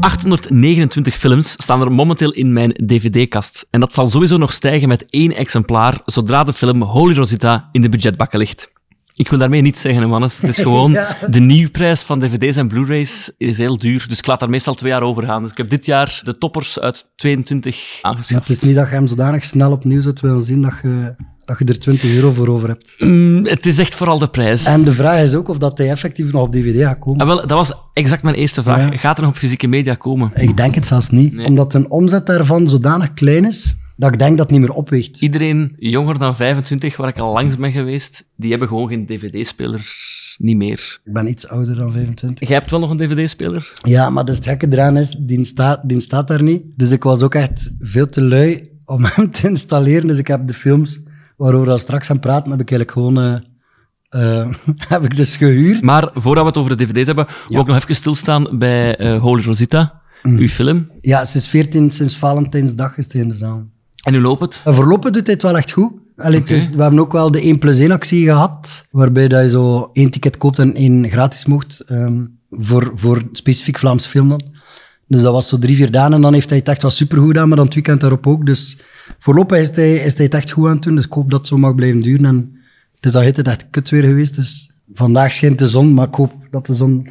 829 films staan er momenteel in mijn dvd-kast. En dat zal sowieso nog stijgen met één exemplaar zodra de film Holy Rosita in de budgetbakken ligt. Ik wil daarmee niet zeggen, Mannes. Het is gewoon Ja. de nieuwprijs van dvd's en blu-rays is heel duur. Dus ik laat daar meestal twee jaar over gaan. Dus ik heb dit jaar de toppers uit 22 Ja, aangeschaft. het is niet dat je hem zodanig snel opnieuw zou willen zien dat je, dat je er 20 euro voor over hebt. Mm, het is echt vooral de prijs. En de vraag is ook of dat hij effectief nog op DVD gaat komen. Ah, wel, dat was exact mijn eerste vraag. Ja. Gaat er nog op fysieke media komen? Ik denk het zelfs niet, Nee. omdat een omzet daarvan zodanig klein is, dat ik denk dat het niet meer opweegt. Iedereen jonger dan 25, waar ik al langs ben geweest, die hebben gewoon geen dvd-speler. Niet meer. Ik ben iets ouder dan 25. Jij hebt wel nog een dvd-speler? Ja, maar dus het gekke eraan is, die staat, die staat daar niet. Dus ik was ook echt veel te lui om hem te installeren. Dus ik heb de films waarover we straks gaan praten, heb ik eigenlijk gewoon... eh, eh, heb ik dus gehuurd. Maar voordat we het over de dvd's hebben, wil ik nog even stilstaan bij eh, Holy Rosita, uw film. Ja, sinds 14, sinds Valentijnsdag is het in de zaal. En hoe loopt het? En voorlopig doet hij het wel echt goed. Allee, is, we hebben ook wel de 1 plus 1 actie gehad, waarbij dat je zo één ticket koopt en één gratis mocht, ehm, voor, voor specifiek Vlaams film dan. Dus dat was zo drie, vier dagen en dan heeft hij het echt wel supergoed gedaan, maar dan het weekend daarop ook. Dus voorlopig is hij, is hij het echt goed aan het doen, dus ik hoop dat het zo mag blijven duren. En het is al het echt kut weer geweest, dus vandaag schijnt de zon, maar ik hoop dat de zon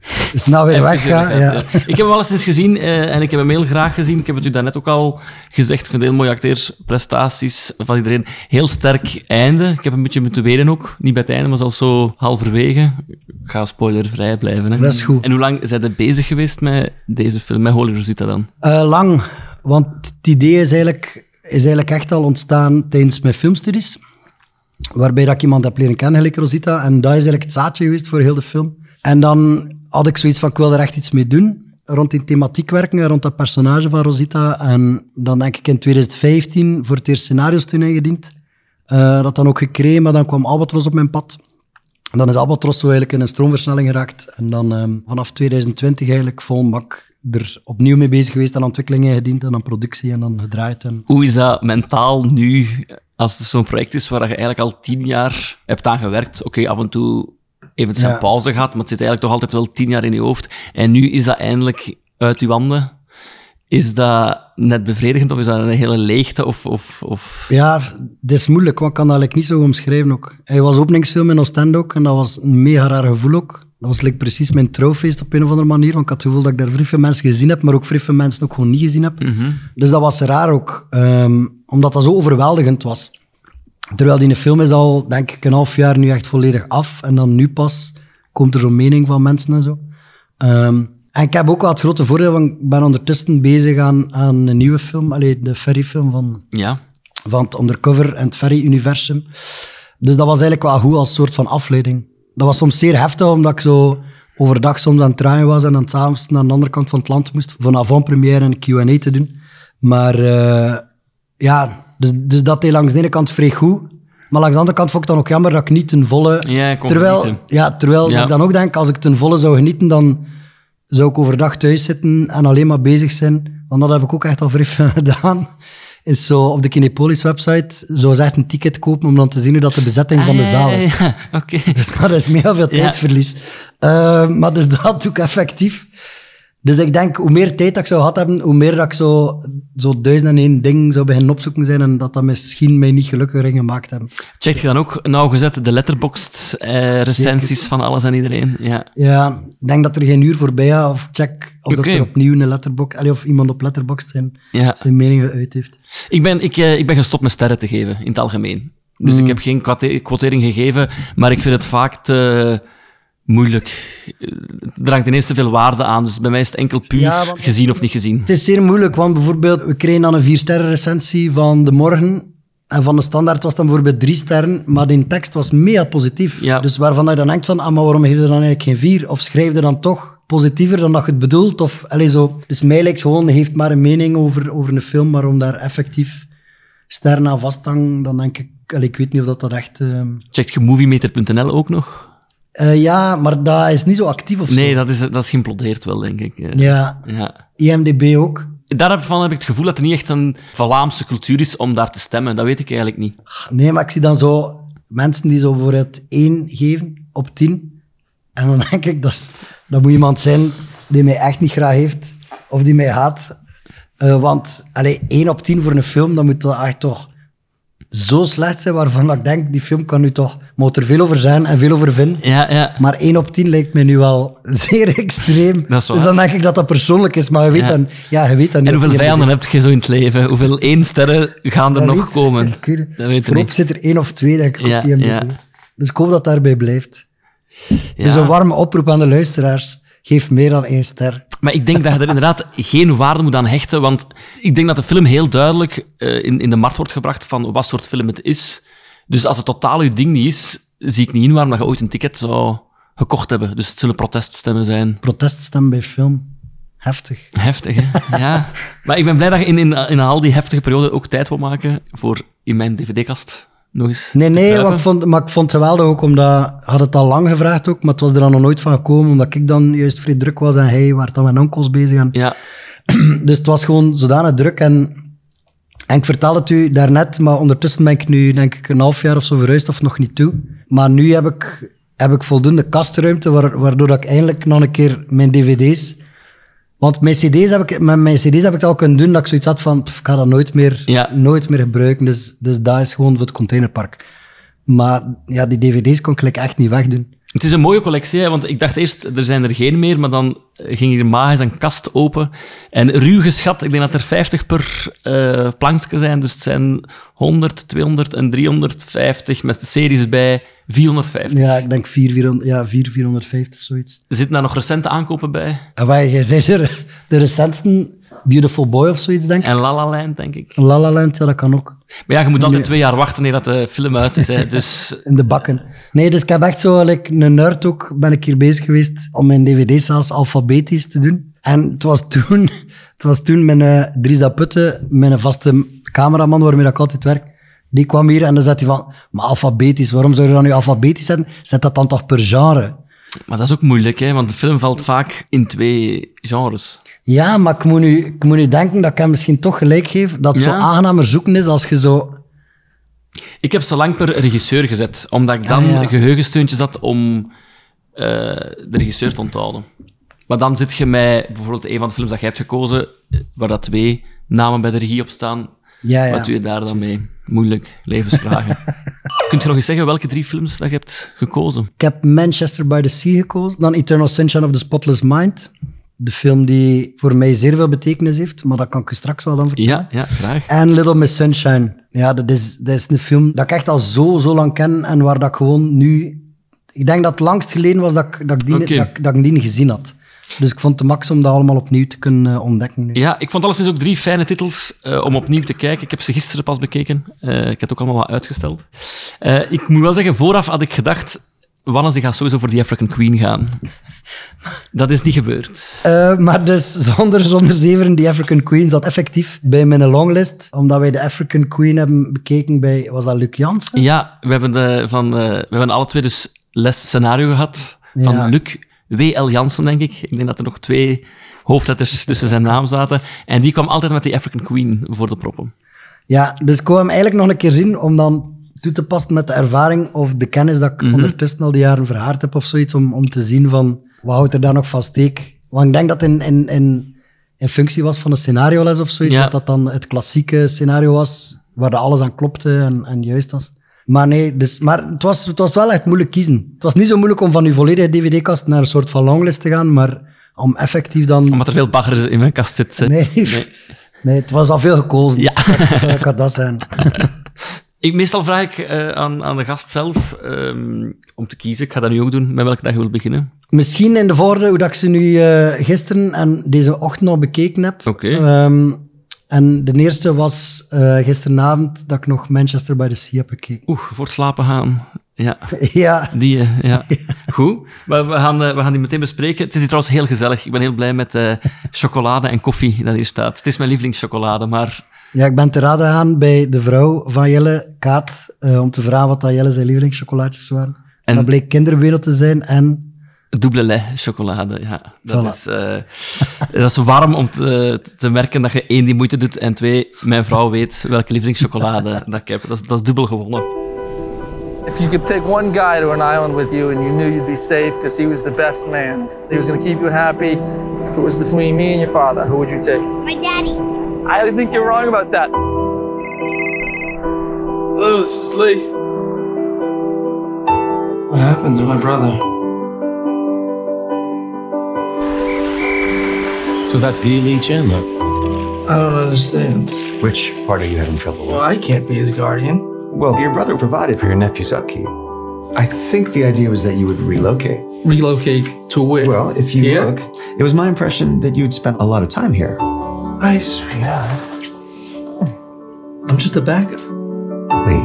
snel weer Even weggaat. gezien, Ja. ja. Ik heb hem wel eens eens gezien eh, en ik heb hem heel graag gezien. Ik heb het u daarnet ook al gezegd. Ik vind heel mooie acteerprestaties van iedereen. Heel sterk einde. Ik heb een beetje moeten wenen ook. Niet bij het einde, maar zelfs zo halverwege. Ik ga spoilervrij blijven. Hè. Dat is goed. En hoe lang zijn er bezig geweest met deze film, met Holy Rosita dan? Eh, lang, want het idee is eigenlijk, is eigenlijk echt al ontstaan tijdens mijn filmstudies. Waarbij dat ik iemand heb leren kennen, gelijk Rosita. En dat is eigenlijk het zaadje geweest voor heel de film. En dan had ik zoiets van, ik wil er echt iets mee doen. Rond die thematiek werken, en rond dat personage van Rosita. En dan denk ik in 2015 voor het eerst scenario's toen ingediend. Eh, dat dan ook gekregen, maar dan kwam Albatros op mijn pad. En dan is Albatros zo eigenlijk in een stroomversnelling geraakt. En dan ehm, vanaf 2020 eigenlijk vol bak er opnieuw mee bezig geweest aan ontwikkelingen gediend en aan productie en dan gedraaid. En... Hoe is dat mentaal nu, als het zo'n project is waar je eigenlijk al tien jaar hebt aan gewerkt? Oké, af en toe even zijn Ja. pauze gehad, maar het zit eigenlijk toch altijd wel tien jaar in je hoofd. En nu is dat eindelijk uit je handen. Is dat net bevredigend of is dat een hele leegte? Of, of, of... Ja, het is moeilijk, want ik kan dat eigenlijk niet zo omschrijven ook. Hij was openingsfilm in Oostende ook en dat was een mega raar gevoel ook. Dat was like, precies mijn trouwfeest op een of andere manier, want ik had het gevoel dat ik daar vrij veel mensen gezien heb, maar ook vrij veel mensen ook gewoon niet gezien heb. Dus dat was raar ook, ehm, omdat dat zo overweldigend was. Terwijl die film is al, denk ik, een half jaar nu echt volledig af. En dan nu pas komt er zo'n mening van mensen en zo. Ehm, en ik heb ook wel het grote voordeel, want ik ben ondertussen bezig aan, aan een nieuwe film. Allee, de Ferry-film van, Ja. van het Undercover en het Ferry-universum. Dus dat was eigenlijk wel goed als soort van afleiding. Dat was soms zeer heftig, omdat ik zo overdag soms aan het draaien was en dan s'avonds naar de andere kant van het land moest voor een avant-première en een Q&A te doen. Maar eh, ja, dus, dus dat deed langs de ene kant vrij goed. Maar langs de andere kant vond ik dan ook jammer dat ik niet ten volle... Ja, terwijl, genieten. ja, terwijl Ja. ik dan ook denk, als ik ten volle zou genieten, dan zou ik overdag thuis zitten en alleen maar bezig zijn. Want dat heb ik ook echt al vrij gedaan. Is zo op de Kinepolis website zo echt een ticket kopen om dan te zien hoe dat de bezetting van de zaal is. Ah, Ja, Oké. Dus, maar dat is mega veel tijdverlies. Eh, maar dus dat doe ik effectief. Dus ik denk, hoe meer tijd dat ik zou gehad hebben, hoe meer dat ik zo, zo duizend en één ding zou beginnen opzoeken zijn en dat dat misschien mij niet gelukkiger in gemaakt hebben. Check je dan ook nauwgezet de letterboxd eh, recensies van alles en iedereen? Ja. Ja, ik denk dat er geen uur voorbij gaat of check of dat er opnieuw een letterbox, allee, of iemand op letterbox zijn, Ja. zijn mening uit heeft. Ik ben, ik, eh, ik ben gestopt met sterren te geven, in het algemeen. Dus Mm. ik heb geen quotering gegeven, maar ik vind het vaak te moeilijk. Er hangt ineens te veel waarde aan, dus bij mij is het enkel puur Ja, gezien of niet gezien. Het is zeer moeilijk, want bijvoorbeeld, we kregen dan een vier sterren recensie van De Morgen. En van de standaard was dan bijvoorbeeld drie sterren, maar die tekst was mega positief. Ja. Dus waarvan je dan denkt van, ah, maar waarom geef je dan eigenlijk geen vier? Of schrijf je dan toch positiever dan dat je het bedoelt? Of, allez, zo. Dus mij lijkt gewoon, heeft maar een mening over, over een film, maar om daar effectief sterren aan vast te hangen, dan denk ik, allee, ik weet niet of dat, dat echt... ehm, Checkt je moviemeter.nl ook nog? Eh, ja, maar dat is niet zo actief of Nee, zo. dat is, dat is geïmplodeerd wel, denk ik. Eh, Ja, ja. IMDB ook. Daarvan heb ik het gevoel dat er niet echt een Vlaamse cultuur is om daar te stemmen. Dat weet ik eigenlijk niet. Nee, maar ik zie dan zo mensen die zo bijvoorbeeld 1 geven op 10. En dan denk ik, dat, is- dat moet iemand zijn die mij echt niet graag heeft of die mij haat. Eh, want allee, 1 op 10 voor een film, dan moet dat echt toch zo slecht zijn waarvan ik denk, die film kan nu toch, moet er veel over zijn en veel over vinden. Ja, ja. Maar 1 op 10 lijkt mij nu wel zeer extreem. Dat is waar. dus dan denk ik dat dat persoonlijk is, maar je weet, Ja. dan, ja, je weet dat niet. En hoeveel vijanden heb je zo in het leven? Hoeveel één sterren gaan er nog komen? Ik weet. Dat weet Voorop niet. zit er één of twee, denk ik, Ja, op ja. Dus ik hoop dat daarbij blijft. Dus een warme oproep aan de luisteraars. Geef meer dan één ster. Maar ik denk dat je er inderdaad geen waarde moet aan hechten, want ik denk dat de film heel duidelijk eh, in, in de markt wordt gebracht van wat soort film het is. Dus als het totaal je ding niet is, zie ik niet in waarom dat je ooit een ticket zou gekocht hebben. Dus het zullen proteststemmen zijn. Proteststem bij film. Heftig. Heftig, hè? Ja. Maar ik ben blij dat je in, in, in al die heftige periode ook tijd wil maken voor in mijn dvd-kast nog eens Nee, nee, ik, vond, maar ik vond het geweldig ook, omdat... had het al lang gevraagd ook, maar het was er dan nog nooit van gekomen, omdat ik dan juist vrij druk was en hij waar dan met onkels bezig aan. Ja, Dus het was gewoon zodanig druk. En, en ik vertelde het u daarnet, maar ondertussen ben ik nu denk ik een half jaar of zo verhuisd of nog niet toe. Maar nu heb ik, heb ik voldoende kastruimte, waar- waardoor dat ik eindelijk nog een keer mijn dvd's... Want mijn cd's heb ik, met mijn cd's heb ik het al kunnen doen, dat ik zoiets had van, pff, ik ga dat nooit meer, Ja. nooit meer gebruiken. Dus, dus dat is gewoon voor het containerpark. Maar ja, die dvd's kon ik echt niet wegdoen. Het is een mooie collectie, hè, want ik dacht eerst, er zijn er geen meer, maar dan ging hier magisch een kast open. En ruw geschat, ik denk dat er 50 per eh plankje zijn, dus het zijn 100, 200 en 350, met de series bij 450. Ja, ik denk 4, 400, ja, 4, 450, zoiets. Zitten daar nog recente aankopen bij? En waar jij zei, de, de recentste, Beautiful Boy of zoiets, denk ik. En La La Land, denk ik. La La Land, ja, dat kan ook. Maar ja, je moet altijd twee jaar wachten eer dat de film uit is. Hè, dus In de bakken. Nee, dus ik heb echt zo, like, een nerd ook, ben ik hier bezig geweest om mijn dvd's zelfs alfabetisch te doen. En het was toen, het was toen mijn uh, Putte, mijn vaste cameraman waarmee ik altijd werk, die kwam hier en dan zei hij van, maar alfabetisch, waarom zou je dat nu alfabetisch zetten? Zet dat dan toch per genre? Maar dat is ook moeilijk, hè, want de film valt vaak in twee genres. Ja, maar ik moet nu, ik moet nu denken dat ik hem misschien toch gelijk geef, dat het Ja. zo aangenamer zoeken is als je zo... Ik heb ze lang per regisseur gezet, omdat ik dan Ah, ja. geheugensteuntjes had om eh, de regisseur te onthouden. Maar dan zit je met bijvoorbeeld een van de films dat jij hebt gekozen, eh, waar dat twee namen bij de regie op staan. Ja, ja. Wat doe je daar dan mee? Moeilijk, levensvragen. Kunt je nog eens zeggen welke drie films dat je hebt gekozen? Ik heb Manchester by the Sea gekozen, dan Eternal Sunshine of the Spotless Mind. De film die voor mij zeer veel betekenis heeft, maar dat kan ik u straks wel dan vertellen. Ja, ja, graag. En Little Miss Sunshine. Ja, dat is, dat is een film dat ik echt al zo, zo lang ken en waar dat ik gewoon nu... Ik denk dat het langst geleden was dat ik, dat ik, die, Oké. dat, ik- dat ik die gezien had. Dus ik vond het de max om dat allemaal opnieuw te kunnen eh, ontdekken nu. Ja, ik vond alleszins ook drie fijne titels eh, om opnieuw te kijken. Ik heb ze gisteren pas bekeken. Eh, ik heb het ook allemaal wat uitgesteld. Ik moet wel zeggen, vooraf had ik gedacht... Wannes, die gaat sowieso voor die African Queen gaan. Dat is niet gebeurd. Maar dus zonder, zonder zeveren, die African Queen zat effectief bij mijn longlist, omdat wij de African Queen hebben bekeken bij, was dat Luc Jansen? Ja, we hebben, de, van, we hebben alle twee dus les scenario gehad van Ja. Luc W.L. Jansen, denk ik. Ik denk dat er nog twee hoofdletters tussen zijn naam zaten. En die kwam altijd met die African Queen voor de proppen. Ja, dus ik wou hem eigenlijk nog een keer zien om dan toe te passen met de ervaring of de kennis dat ik ondertussen al die jaren verhaard heb of zoiets, om, om te zien van wat houdt er daar nog van steek. Want ik denk dat in, in, in, in functie was van een scenarioles of zoiets, Ja. dat dat dan het klassieke scenario was, waar dat alles aan klopte en, en juist was. Maar nee, dus, maar het was, het was wel echt moeilijk kiezen. Het was niet zo moeilijk om van uw volledige dvd-kast naar een soort van longlist te gaan, maar om effectief dan... Omdat er veel bagger in mijn kast zit. hè. Nee, nee. het was al veel gekozen. Ja. Dat kan dat zijn. Ik, meestal vraag ik eh, aan, aan de gast zelf ehm, om te kiezen. Ik ga dat nu ook doen. Met welke dag je wil beginnen? Misschien in de volgorde, hoe dat ik ze nu eh, gisteren en deze ochtend al bekeken heb. Oké. Ehm, en de eerste was eh, gisteravond dat ik nog Manchester by the Sea heb gekeken. Oeh, voor het slapen gaan. Ja, Ja, die, eh, ja. Goed. Maar we gaan, eh, we gaan die meteen bespreken. Het is hier trouwens heel gezellig. Ik ben heel blij met chocolade en koffie dat hier staat. Het is mijn lievelingschocolade, maar ja, ik ben te raden gegaan bij de vrouw van Jelle, Kaat, om te vragen wat dat Jelle zijn lievelingschocolaatjes waren. En, En- dat bleek kinderwereld te zijn en... Double lait chocolade, ja. Dat, Voilà. is, eh, dat is warm om te, te merken dat je één die moeite doet en twee, mijn vrouw weet welke lievelingschocolade dat ik heb. Dat is, dat is dubbel gewonnen. If you could take one guy to an island with you and you knew you'd be safe because he was the best man, he was going to keep you happy, If it was between me and your father, who would you take? My daddy. I think you're wrong about that. Hello, this is Lee. What happened to my brother? So that's Lee Lee Chandler. I don't understand. Which part are you having trouble Well, with? I can't be his guardian. Well, your brother provided for your nephew's upkeep. I think the idea was that you would relocate. Relocate to where? Well, if you Here? look, it was my impression that you'd spent a lot of time here. Hi, sweetheart. I'm just a backup. Lee,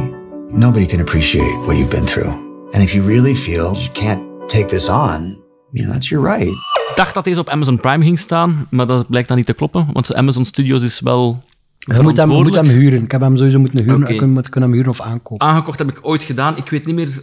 nobody can appreciate what you've been through. And if you really feel you can't take this on, you know, that's your right. Ik dacht dat deze op Amazon Prime ging staan, maar dat blijkt dan niet te kloppen, want Amazon Studios is wel Je moet hem, je moet hem huren. Ik heb hem sowieso moeten huren. Ik kan, hem huren of aankopen. Aangekocht heb ik ooit gedaan. Ik weet niet meer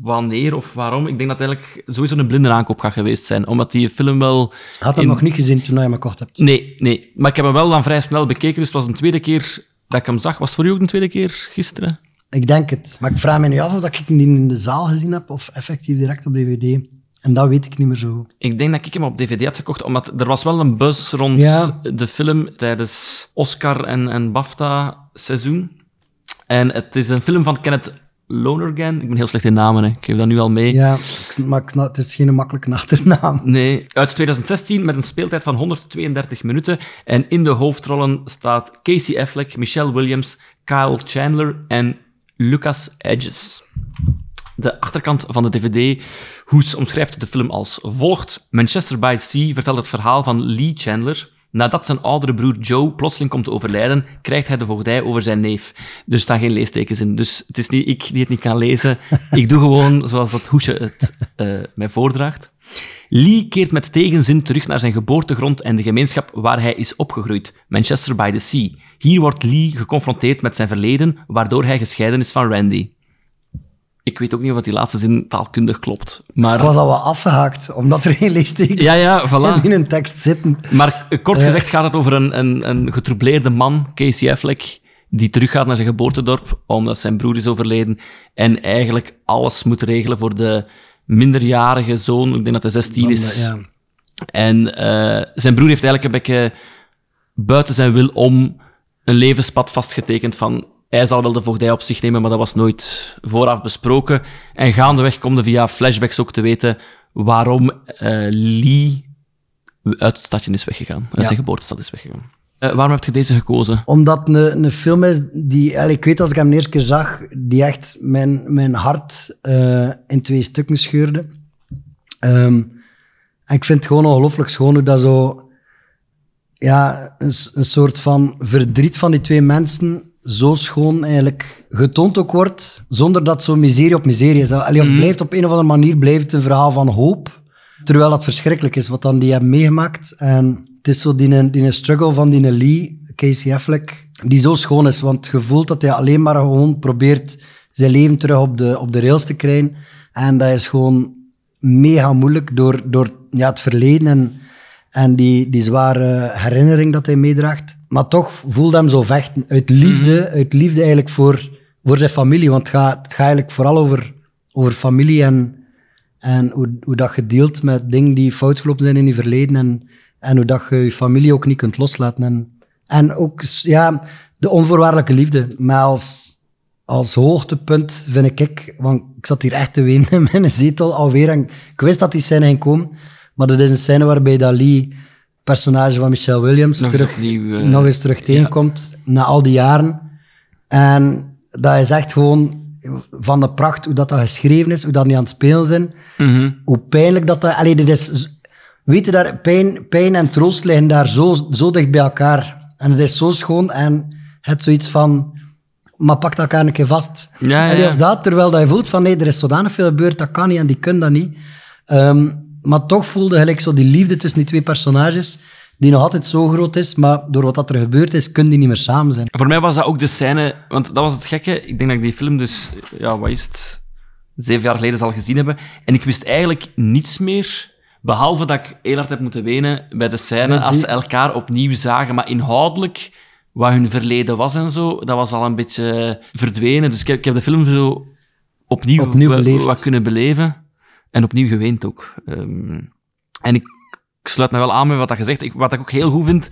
wanneer of waarom. Ik denk dat het eigenlijk sowieso een blinde aankoop gaat geweest zijn, omdat die film wel... Had hem in- nog niet gezien toen je hem gekocht hebt. Nee, nee. Maar ik heb hem wel dan vrij snel bekeken, dus het was een tweede keer dat ik hem zag. Was het voor u ook een tweede keer gisteren? Ik denk het. Maar ik vraag me nu af of dat ik hem in de zaal gezien heb of effectief direct op DVD. En dat weet ik niet meer zo goed. Ik denk dat ik hem op DVD had gekocht, omdat er was wel een buzz rond Ja. de film tijdens Oscar- en, en BAFTA-seizoen. En het is een film van Kenneth Lonergan. Ik ben heel slecht in namen, hè. ik geef dat nu al mee. Ja, maar het is geen makkelijke achternaam. Nee, uit 2016 met een speeltijd van 132 minuten. En in de hoofdrollen staat Casey Affleck, Michelle Williams, Kyle Chandler en Lucas Hedges. De achterkant van de DVD Hoes omschrijft de film als volgt. Manchester by the Sea vertelt het verhaal van Lee Chandler. Nadat zijn oudere broer Joe plotseling komt te overlijden, krijgt hij de voogdij over zijn neef. Er staan geen leestekens in, dus het is niet ik die het niet kan lezen. Ik doe gewoon zoals dat hoesje het eh, mij voordraagt. Lee keert met tegenzin terug naar zijn geboortegrond en de gemeenschap waar hij is opgegroeid, Manchester by the Sea. Hier wordt Lee geconfronteerd met zijn verleden, waardoor hij gescheiden is van Randy. Ik weet ook niet of die laatste zin taalkundig klopt. Maar, Ik was al wat afgehaakt, omdat er geen leestekens Ja, ja, voilà. in een tekst zitten. Maar kort gezegd gaat het over een, een, een getroubleerde man, Casey Affleck, die teruggaat naar zijn geboortedorp omdat zijn broer is overleden en eigenlijk alles moet regelen voor de minderjarige zoon. Ik denk dat hij 16 is. Ja. En eh, zijn broer heeft eigenlijk een beetje buiten zijn wil om een levenspad vastgetekend van hij zal wel de voogdij op zich nemen, maar dat was nooit vooraf besproken. En gaandeweg komt via flashbacks ook te weten waarom eh, Lee uit het stadje is weggegaan. Uit Ja. zijn geboortestad is weggegaan. Eh, waarom heb je deze gekozen? Omdat het een, een film is die, ik weet als ik hem de eerste keer zag, die echt mijn, mijn hart eh, in twee stukken scheurde. Ehm, en ik vind het gewoon ongelooflijk schoon hoe dat zo, ja, een soort van verdriet van die twee mensen zo schoon eigenlijk getoond ook wordt, zonder dat zo miserie op miserie is. Allee, of Mhm. blijft op een of andere manier blijft het een verhaal van hoop, terwijl dat verschrikkelijk is wat dan die hebben meegemaakt. En het is zo die, die struggle van die Lee, Casey Affleck, die zo schoon is, want je voelt dat hij alleen maar gewoon probeert zijn leven terug op de, op de rails te krijgen. En dat is gewoon mega moeilijk door, door ja, het verleden en, en die, die zware herinnering dat hij meedraagt. Maar toch voelde hem zo vechten, uit liefde, uit liefde eigenlijk voor, voor zijn familie. Want het gaat, het gaat eigenlijk vooral over, over familie en, en hoe, hoe dat je deelt met dingen die fout gelopen zijn in je verleden en, en hoe dat je je familie ook niet kunt loslaten. En, en ook ja, de onvoorwaardelijke liefde. Maar als, als hoogtepunt vind ik, want ik zat hier echt te wenen in mijn zetel alweer en ik wist dat die scène ging komen, maar dat is een scène waarbij dat Lee, personage van Michelle Williams, Nog eens terug, opnieuw, eh, nog eens terug tegenkomt na al die jaren. En dat is echt gewoon van de pracht hoe dat, dat geschreven is, hoe dat niet aan het spelen zijn. Hoe pijnlijk dat dat... Allee, dit is... Weet je, daar, pijn, pijn en troost liggen daar zo, zo dicht bij elkaar. En het is zo schoon en het zoiets van... Maar pak elkaar een keer vast. Ja, ja, Allee, ja. Of dat, terwijl dat je voelt van nee, er is zodanig veel gebeurd, dat kan niet en die kunnen dat niet. Ehm, maar toch voelde gelijk zo die liefde tussen die twee personages, die nog altijd zo groot is, maar door wat dat er gebeurd is, kunnen die niet meer samen zijn. Voor mij was dat ook de scène, want dat was het gekke. Ik denk dat ik die film dus, ja, wat is het, zeven jaar geleden zal gezien hebben. En ik wist eigenlijk niets meer, behalve dat ik heel hard heb moeten wenen bij de scène Ja, die- als ze elkaar opnieuw zagen. Maar inhoudelijk, wat hun verleden was en zo, dat was al een beetje verdwenen. Dus ik heb, ik heb de film zo opnieuw, Opnieuw wat kunnen beleven. En opnieuw geweend ook. Ehm, en ik ik sluit me wel aan met wat dat je zegt. Ik, wat ik ook heel goed vind,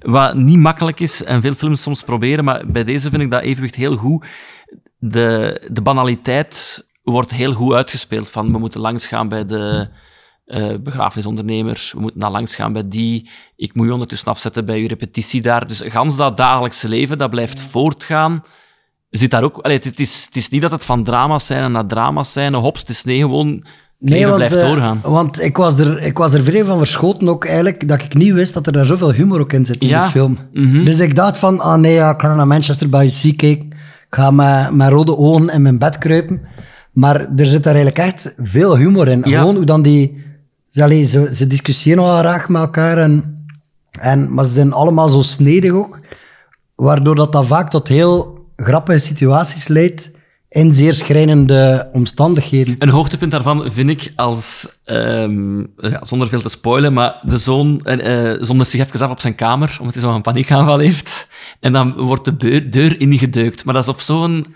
wat niet makkelijk is, en veel films soms proberen, maar bij deze vind ik dat evenwicht heel goed. De, de banaliteit wordt heel goed uitgespeeld. Van, we moeten langsgaan bij de eh, begrafenisondernemers, we moeten naar langs gaan bij die, ik moet je ondertussen afzetten bij je repetitie daar. Dus gans dat dagelijkse leven, dat blijft voortgaan. Zit daar ook, allee, het, is, het is niet dat het van drama's zijn naar drama's zijn, hops, het is nee, gewoon het leven blijft eh, doorgaan. want ik was, er, ik was er vrij van verschoten ook eigenlijk, dat ik niet wist dat er daar zoveel humor ook in zit in Ja. de film. Mhm. Dus ik dacht van, ah nee, ja, ik ga naar Manchester by the Sea kijken. Ik ga met, met rode ogen in mijn bed kruipen. Maar er zit daar eigenlijk echt veel humor in. Ja. Gewoon hoe dan die... Ze, allee, ze, ze discussiëren wel graag met elkaar, en, en, maar ze zijn allemaal zo snedig ook. Waardoor dat, dat vaak tot heel grappige situaties leidt in zeer schrijnende omstandigheden. Een hoogtepunt daarvan vind ik als, ehm, ja, zonder veel te spoilen, maar de zoon eh, eh, zondert zich even af op zijn kamer, omdat hij zo'n paniekaanval heeft. En dan wordt de beur- deur ingedeukt. Maar dat is op zo'n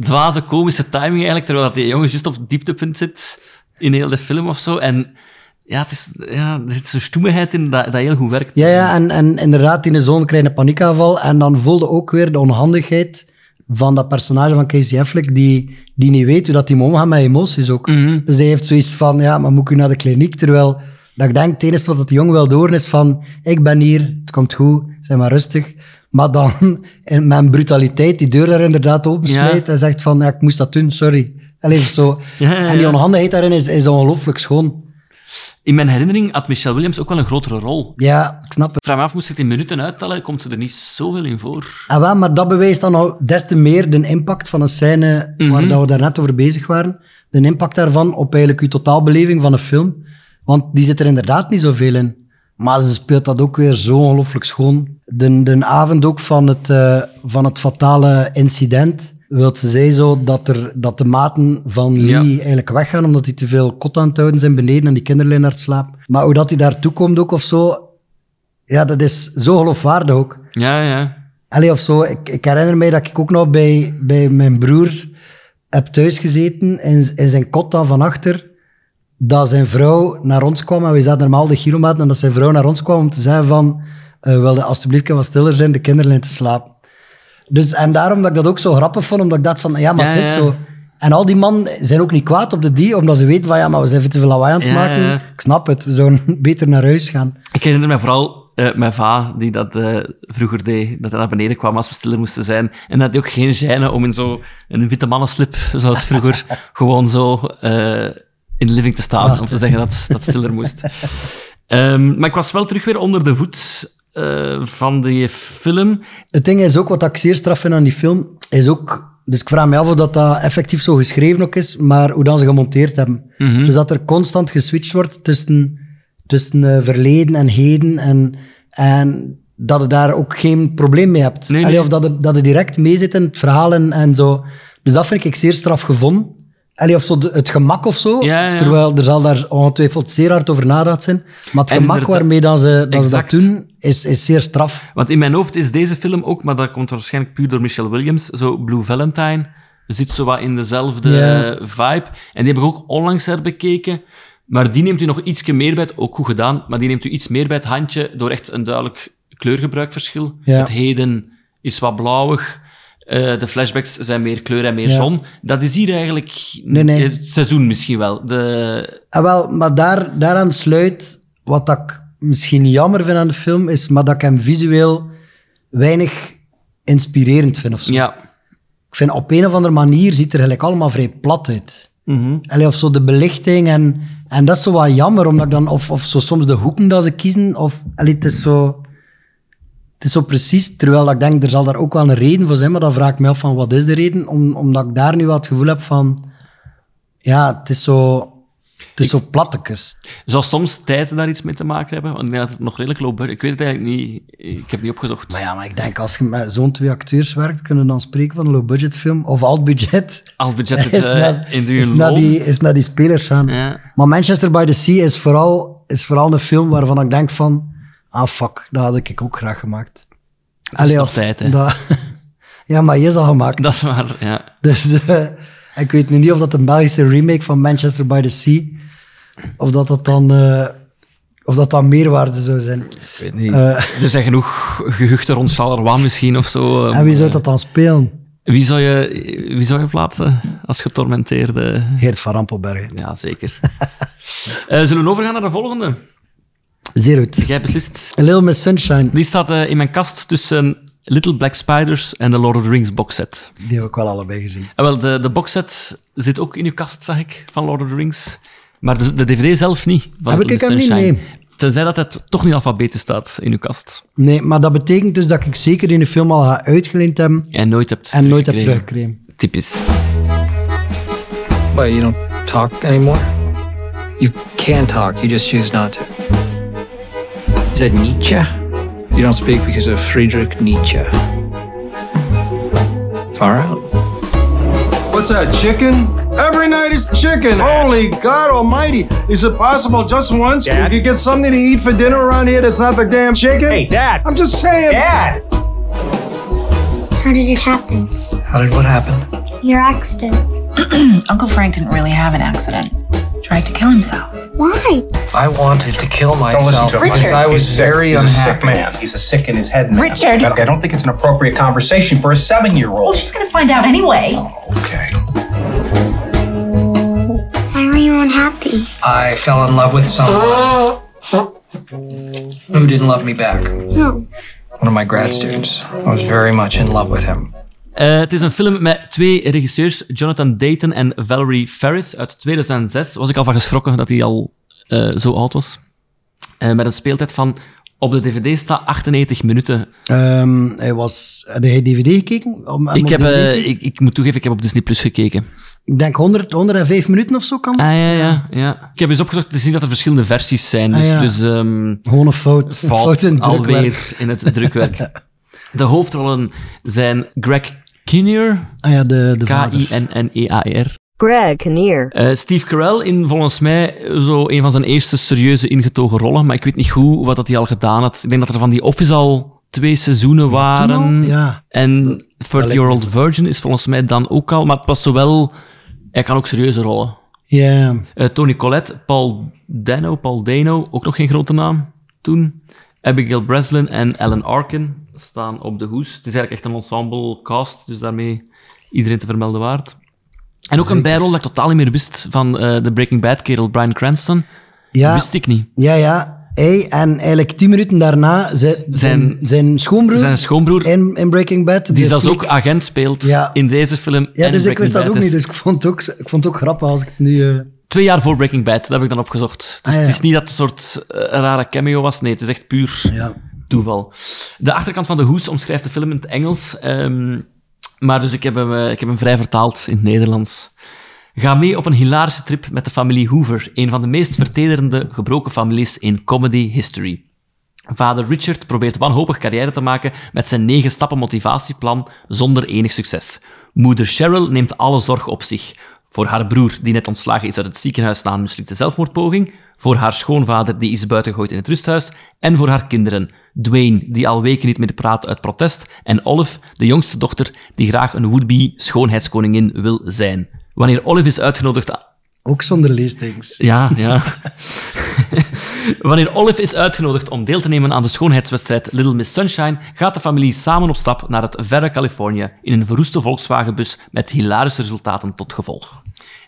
dwaze, komische timing eigenlijk, terwijl dat die jongen juist op het dieptepunt zit in heel de film of zo. En ja, het is, ja er zit zo'n stoemigheid in dat, dat heel goed werkt. Ja, ja en, en inderdaad, die zoon krijgt een paniekaanval. En dan voelde ook weer de onhandigheid van dat personage van Casey Affleck, die, die niet weet hoe dat hij moet omgaan met emoties ook. Mhm. Dus hij heeft zoiets van, ja, maar moet ik nu naar de kliniek? Terwijl dat ik denk, het enige wat dat die jongen wil door is van, ik ben hier, het komt goed, zijn maar rustig. Maar dan, in mijn brutaliteit, die deur daar inderdaad opensmijt en zegt van, ja, ik moest dat doen, sorry. Allee, zo. Ja, ja, En die ja. onhandigheid daarin is, is ongelooflijk schoon. In mijn herinnering had Michelle Williams ook wel een grotere rol. Ja, ik snap het. Vraag me af, moest ik het in minuten uittellen, komt ze er niet zoveel in voor. Ah, wel, maar dat bewijst dan al des te meer de impact van een scène waar dat we daar net over bezig waren. De impact daarvan op eigenlijk je totaalbeleving van een film. Want die zit er inderdaad niet zoveel in. Maar ze speelt dat ook weer zo ongelooflijk schoon. De, de avond ook van het, eh, van het fatale incident wil ze zei zo dat, er, dat de maten van Lee Ja. eigenlijk weggaan omdat die te veel kot aan het houden zijn beneden en die kinderlijn naar het slaap. Maar hoe dat hij daartoe komt ook of zo, ja, dat is zo geloofwaardig ook. Ja, ja. Allee, of zo. Ik, ik herinner mij dat ik ook nog bij, bij mijn broer heb thuisgezeten in, in zijn kot dan van achter, dat zijn vrouw naar ons kwam en we zaten normaal de kilometer en dat zijn vrouw naar ons kwam om te zeggen van, eh wilde alsjeblieft wat stiller zijn, de kinderlijn te slapen. Dus, en daarom dat ik dat ook zo grappig vond, omdat ik dacht van, ja, maar Ja, het is ja. zo. En al die mannen zijn ook niet kwaad op de die, omdat ze weten van, ja, maar we zijn veel te veel lawaai aan het Ja, maken. ja. Ik snap het, we zouden beter naar huis gaan. Ik herinner me vooral eh, mijn va, die dat eh, vroeger deed, dat hij naar beneden kwam als we stiller moesten zijn. En dat hij ook geen gêne om in zo een witte mannenslip, zoals vroeger, gewoon zo eh, in de living te staan, om te zeggen dat dat stiller moest. Ehm, maar ik was wel terug weer onder de voet eh, van die film. Het ding is ook, wat ik zeer straf vind aan die film, is ook... Dus ik vraag me af of dat, dat effectief zo geschreven ook is, maar hoe dan ze gemonteerd hebben. Dus dat er constant geswitcht wordt tussen, tussen eh, verleden en heden en, en dat je daar ook geen probleem mee hebt. Nee, Allee, nee. Of dat je, dat je direct mee zit in het verhaal en, en zo. Dus dat vind ik zeer straf gevonden. Allee, of zo de- het gemak of zo. Ja, ja. Terwijl er zal daar ongetwijfeld zeer hard over nagedacht zijn. Maar het En gemak waarmee dan ze, dat, ze dat doen, is, is zeer straf. Want in mijn hoofd is deze film ook, maar dat komt waarschijnlijk puur door Michelle Williams, zo Blue Valentine zit zo wat in dezelfde Ja. vibe. En die heb ik ook onlangs herbekeken. Maar die neemt u nog ietsje meer bij het, ook goed gedaan, maar die neemt u iets meer bij het handje door echt een duidelijk kleurgebruikverschil. Het heden is wat blauwig. Eh, de flashbacks zijn meer kleur en meer Ja. zon. Dat is hier eigenlijk Nee, nee. het seizoen misschien wel. De, Ah, wel, maar daar, daaraan sluit wat ik misschien jammer vind aan de film, is maar dat ik hem visueel weinig inspirerend vind of zo. ja. Ik vind op een of andere manier ziet er eigenlijk allemaal vrij plat uit. Allee, of zo de belichting en, en dat is zo wat jammer, omdat ik dan, of, of zo soms de hoeken dat ze kiezen, of allee, het is zo... Het is zo precies, terwijl dat ik denk, er zal daar ook wel een reden voor zijn, maar dan vraag ik me af van, wat is de reden? Om, omdat ik daar nu wat het gevoel heb van... Ja, het is zo... Het is zo plattekes. Zou soms tijd daar iets mee te maken hebben? Want ik denk dat het nog redelijk low budget. Ik weet het eigenlijk niet. Ik heb niet opgezocht. Maar ja, maar ik denk, als je met zo'n twee acteurs werkt, kunnen we dan spreken van een low-budget film. Of alt-budget. Als budget het Is eh, naar- in de is naar die, is naar die spelers gaan. Ja. Maar Manchester by the Sea is vooral, is vooral een film waarvan ik denk van... Ah, fuck, dat had ik ook graag gemaakt. is nog tijd, hè? dat- ja, maar je is al gemaakt. Dat is waar, ja. Dus eh, ik weet nu niet of dat een Belgische remake van Manchester by the Sea... Of dat dat dan... eh, Of dat dat meerwaarde zou zijn. Ik weet niet. Eh. Er zijn genoeg gehuchten rond Charleroi misschien of zo. En wie zou dat dan spelen? Wie zou je, wie zou je plaatsen als getormenteerde? Geert van Rampelbergen. Ja, zeker. Eh, zullen we overgaan naar de volgende? Zeer goed. Jij beslist. A Little Miss Sunshine, Die staat eh, in mijn kast tussen Little Black Spiders en de Lord of the Rings boxset. die heb ik wel allebei gezien. En wel, de, de boxset zit ook in uw kast, zag ik, van Lord of the Rings. Maar de, de DVD zelf niet. Van Heb Little ik hem niet? Nee. Tenzij dat het toch niet alfabetisch staat in uw kast. Nee, maar dat betekent dus dat ik zeker in de film al ga uitgeleend hebben En nooit hebt en nooit heb teruggekregen. Typisch. Why, you don't talk anymore? You can talk, you just choose not to. Is that Nietzsche? You don't speak because of Friedrich Nietzsche. Far out. What's that, chicken? Every night is chicken. Holy God almighty. Is it possible just once we could get something to eat for dinner around here that's not the damn chicken? Hey, Dad. I'm just saying. Dad. How did it happen? How did what happen? Your accident. Uncle Frank didn't really have an accident. Tried to kill himself. Why? I wanted to kill Don't listen myself to him. because I was He's sick. very He's unhappy. a sick man. He's a sick in his head man. Richard. I I don't think it's an appropriate conversation for a seven-year-old. Well, she's gonna find out anyway. Oh, Okay. Why were you unhappy? I fell in love with someone who didn't love me back. No. One of my grad students. I was very much in love with him. Eh, het is een film met twee regisseurs, Jonathan Dayton en Valerie Ferris, uit 2006. Was ik al van geschrokken dat hij al eh, zo oud was. Eh, met een speeltijd van, op de dvd staat 98 minuten. Ehm, hij was, heb jij DVD gekeken? Om- Ik, heb, DVD ik, ik moet toegeven, ik heb op Disney Plus gekeken. Ik denk 100, 105 minuten of zo kan. Ah, ja, ja, ja. Ik heb eens opgezocht te zien dat er verschillende versies zijn. Dus, Ah, ja. dus ehm, Gewoon een fout. fout, fout in het drukwerk. alweer in het drukwerk. De hoofdrollen zijn Greg Kinnear, Ah ja, de, de. K-I-N-N-E-A-R. Greg Kinnear. Eh, Steve Carell in volgens mij zo een van zijn eerste serieuze ingetogen rollen, maar ik weet niet goed wat dat hij al gedaan had. Ik denk dat er van die Office al twee seizoenen waren. Ja. En lijkt 30 Year Old Virgin is volgens mij dan ook al, maar het was zowel... Hij kan ook serieuze rollen. Ja. Eh, Tony Collette, Paul Dano, Paul Dano, ook nog geen grote naam toen. Abigail Breslin en Alan Arkin staan op de hoes. Het is eigenlijk echt een ensemble cast, dus daarmee iedereen te vermelden waard. En ook een bijrol dat ik totaal niet meer wist van eh, de Breaking Bad kerel Brian Cranston. Ja. Wist ik niet. Ja, ja. Hij en eigenlijk tien minuten daarna zijn, zijn, schoonbroer Zijn schoonbroer, in, in Breaking Bad. die zelfs ook agent speelt Ja. in deze film. Ja, dus ik wist dat ook is. niet. Dus ik vond het ook, ik vond het ook grappig als ik het nu... eh, Twee jaar voor Breaking Bad, dat heb ik dan opgezocht. Dus Ah, ja. het is niet dat het een soort eh, rare cameo was. Nee, het is echt puur ja. Toeval. De achterkant van de hoes omschrijft de film in het Engels. ehm, maar dus ik heb, hem, eh, ik heb hem vrij vertaald in het Nederlands. Ga mee op een hilarische trip met de familie Hoover, een van de meest vertederende gebroken families in comedy history. Vader Richard probeert wanhopig carrière te maken met zijn negen stappen motivatieplan zonder enig succes. Moeder Cheryl neemt alle zorg op zich. Voor haar broer, die net ontslagen is uit het ziekenhuis na een mislukte zelfmoordpoging. Voor haar schoonvader, die is buitengegooid in het rusthuis. En voor haar kinderen. Dwayne, die al weken niet meer praat uit protest. En Olive, de jongste dochter, die graag een would-be schoonheidskoningin wil zijn. Wanneer Olive is uitgenodigd Ook zonder leestekens. ja, ja. Wanneer Olive is uitgenodigd om deel te nemen aan de schoonheidswedstrijd Little Miss Sunshine, gaat de familie samen op stap naar het verre Californië in een verroeste Volkswagenbus met hilarische resultaten tot gevolg.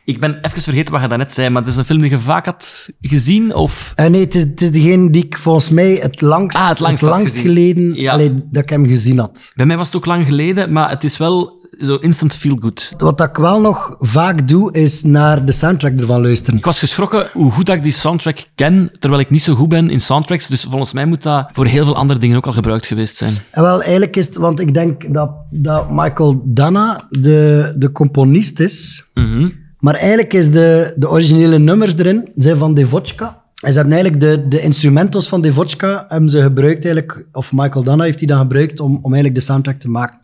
Ik ben even vergeten wat je daarnet zei, maar het is een film die je vaak had gezien, of... Eh, nee, het is, het is degene die ik volgens mij het langst, Ah, het langst geleden Ja. allee, dat ik hem gezien had. Bij mij was het ook lang geleden, maar het is wel zo instant feel good. Wat ik wel nog vaak doe, is naar de soundtrack ervan luisteren. Ik was geschrokken hoe goed dat ik die soundtrack ken, terwijl ik niet zo goed ben in soundtracks, dus volgens mij moet dat voor heel veel andere dingen ook al gebruikt geweest zijn. En wel, eigenlijk is het, want ik denk dat, dat Michael Dana de, de componist is. Mhm. Maar eigenlijk is de, de originele nummers erin, zijn van Devochka. En ze hebben eigenlijk de, de instrumentals van Devochka hebben ze gebruikt eigenlijk, of Michael Dana heeft die dan gebruikt om, om eigenlijk de soundtrack te maken.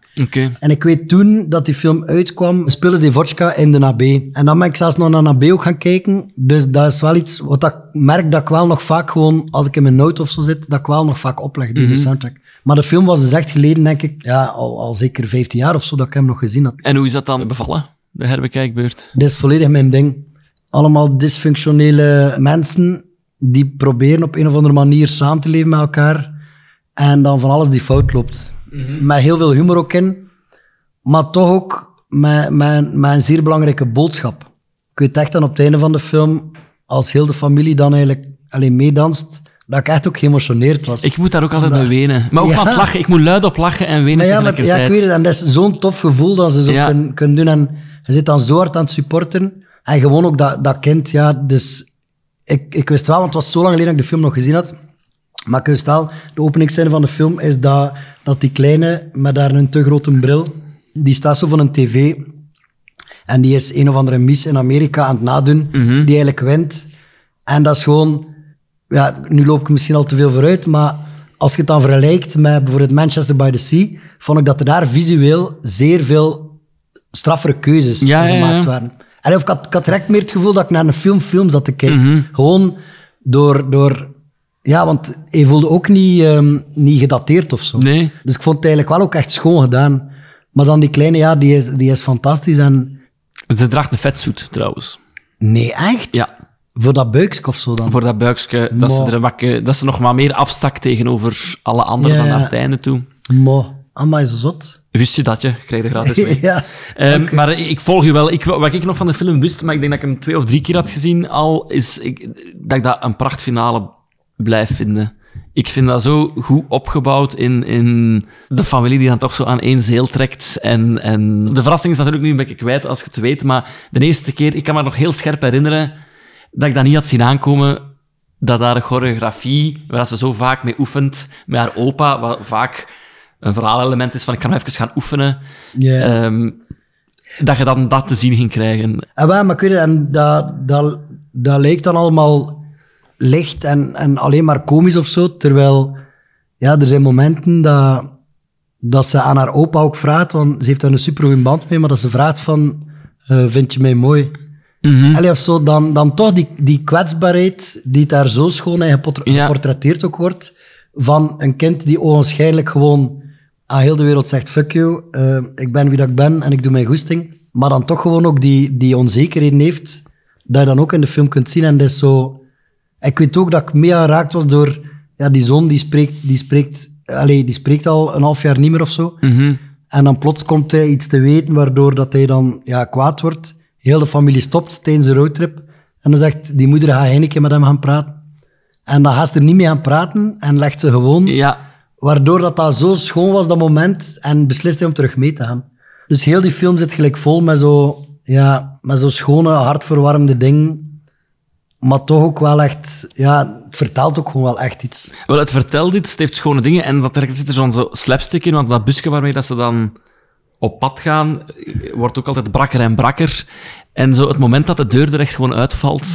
En ik weet toen dat die film uitkwam, speelde Devochka in de AB. En dan ben ik zelfs nog naar AB ook gaan kijken. Dus dat is wel iets wat ik merk dat ik wel nog vaak gewoon, als ik in mijn auto of zo zit, dat ik wel nog vaak opleg die Mhm. soundtrack. Maar de film was dus echt geleden, denk ik, ja, al, al zeker 15 jaar of zo dat ik hem nog gezien had. En hoe is dat dan bevallen, de herbekijkbeurt? Dit is volledig mijn ding. Allemaal dysfunctionele mensen die proberen op een of andere manier samen te leven met elkaar. En dan van alles die fout loopt. Met heel veel humor ook in. Maar toch ook met, met, met een zeer belangrijke boodschap. Ik weet echt dan op het einde van de film, als heel de familie dan eigenlijk alleen meedanst, dat ik echt ook geëmotioneerd was. Ik moet daar ook altijd bij wenen. Maar ook Ja. van het lachen. Ik moet luid op lachen en wenen ja, maar, ja, ik weet het. En dat is zo'n tof gevoel dat ze zo Ja. kunnen, kunnen doen. En je zit dan zo hard aan het supporten. En gewoon ook dat, dat kind, ja. Dus ik, ik wist wel, want het was zo lang geleden dat ik de film nog gezien had. Maar ik wel, de openingsscène van de film is dat, dat die kleine met daar een te grote bril, die staat zo van een tv. En die is een of andere miss in Amerika aan het nadoen, die eigenlijk wint. En dat is gewoon, ja, nu loop ik misschien al te veel vooruit, maar als je het dan vergelijkt met bijvoorbeeld Manchester by the Sea, vond ik dat er daar visueel zeer veel straffere keuzes Ja, in ja, ja. gemaakt waren. En of ik, had, ik had direct meer het gevoel dat ik naar een film, film zat te kijken. Gewoon door, door... Ja, want hij voelde ook niet, ehm, niet gedateerd of zo. Nee. Dus ik vond het eigenlijk wel ook echt schoon gedaan. Maar dan die kleine, ja, die is, die is fantastisch. En Ze draagt een vetzoet, trouwens. nee, echt? Ja. Voor dat buikje of zo dan? Voor dat buikje. Dat ze, er een bakje- dat ze nog maar meer afstak tegenover alle anderen Ja, dan naar het einde toe. Maar, amai, is zot. Wist je dat je? Krijg je gratis mee. ja. Ehm, Maar ik volg je wel. Ik, wat ik nog van de film wist, maar ik denk dat ik hem twee of drie keer had gezien al, is ik, dat ik dat een prachtfinale blijf vinden. Ik vind dat zo goed opgebouwd in, in de familie die dan toch zo aan één zeel trekt. En, en de verrassing is natuurlijk nu een beetje kwijt als je het weet, maar de eerste keer, ik kan me nog heel scherp herinneren dat ik dat niet had zien aankomen, dat daar een choreografie, waar ze zo vaak mee oefent, met haar opa, wat vaak een verhaalelement is van ik kan even gaan oefenen, Ja. Ehm, dat je dan dat te zien ging krijgen. En wel, maar weet het, en dat, dat, dat lijkt dan allemaal licht en, en alleen maar komisch of zo. Terwijl, ja, er zijn momenten dat, dat ze aan haar opa ook vraagt, want ze heeft daar een super goede band mee, maar dat ze vraagt van, eh, vind je mij mooi? Allee, of zo, dan, dan toch die, die kwetsbaarheid die daar zo schoon en Ja. geportretteerd ook wordt, van een kind die ogenschijnlijk gewoon aan heel de wereld zegt, fuck you, eh, ik ben wie dat ik ben en ik doe mijn goesting. Maar dan toch gewoon ook die, die onzekerheden heeft, dat je dan ook in de film kunt zien. En dat is zo... Ik weet ook dat ik mee geraakt was door... Ja, die zoon die spreekt, die spreekt, allee, die spreekt al een half jaar niet meer of zo. En dan plots komt hij iets te weten, waardoor dat hij dan ja, kwaad wordt. Heel de familie stopt tijdens de roadtrip. En dan zegt die moeder, ga jij een keer met hem gaan praten. En dan gaat ze er niet mee aan praten en legt ze gewoon... Ja, Waardoor dat, dat zo schoon was, dat moment, en beslist hij om terug mee te gaan. Dus heel die film zit gelijk vol met zo, ja, met zo schone, hartverwarmende dingen. Maar toch ook wel echt, ja, het vertelt ook gewoon wel echt iets. wel, het vertelt iets, het heeft schone dingen en dat er zit er zo'n zo slapstick in, want dat busje waarmee dat ze dan op pad gaan, wordt ook altijd brakker en brakker. En zo het moment dat de deur er echt gewoon uitvalt,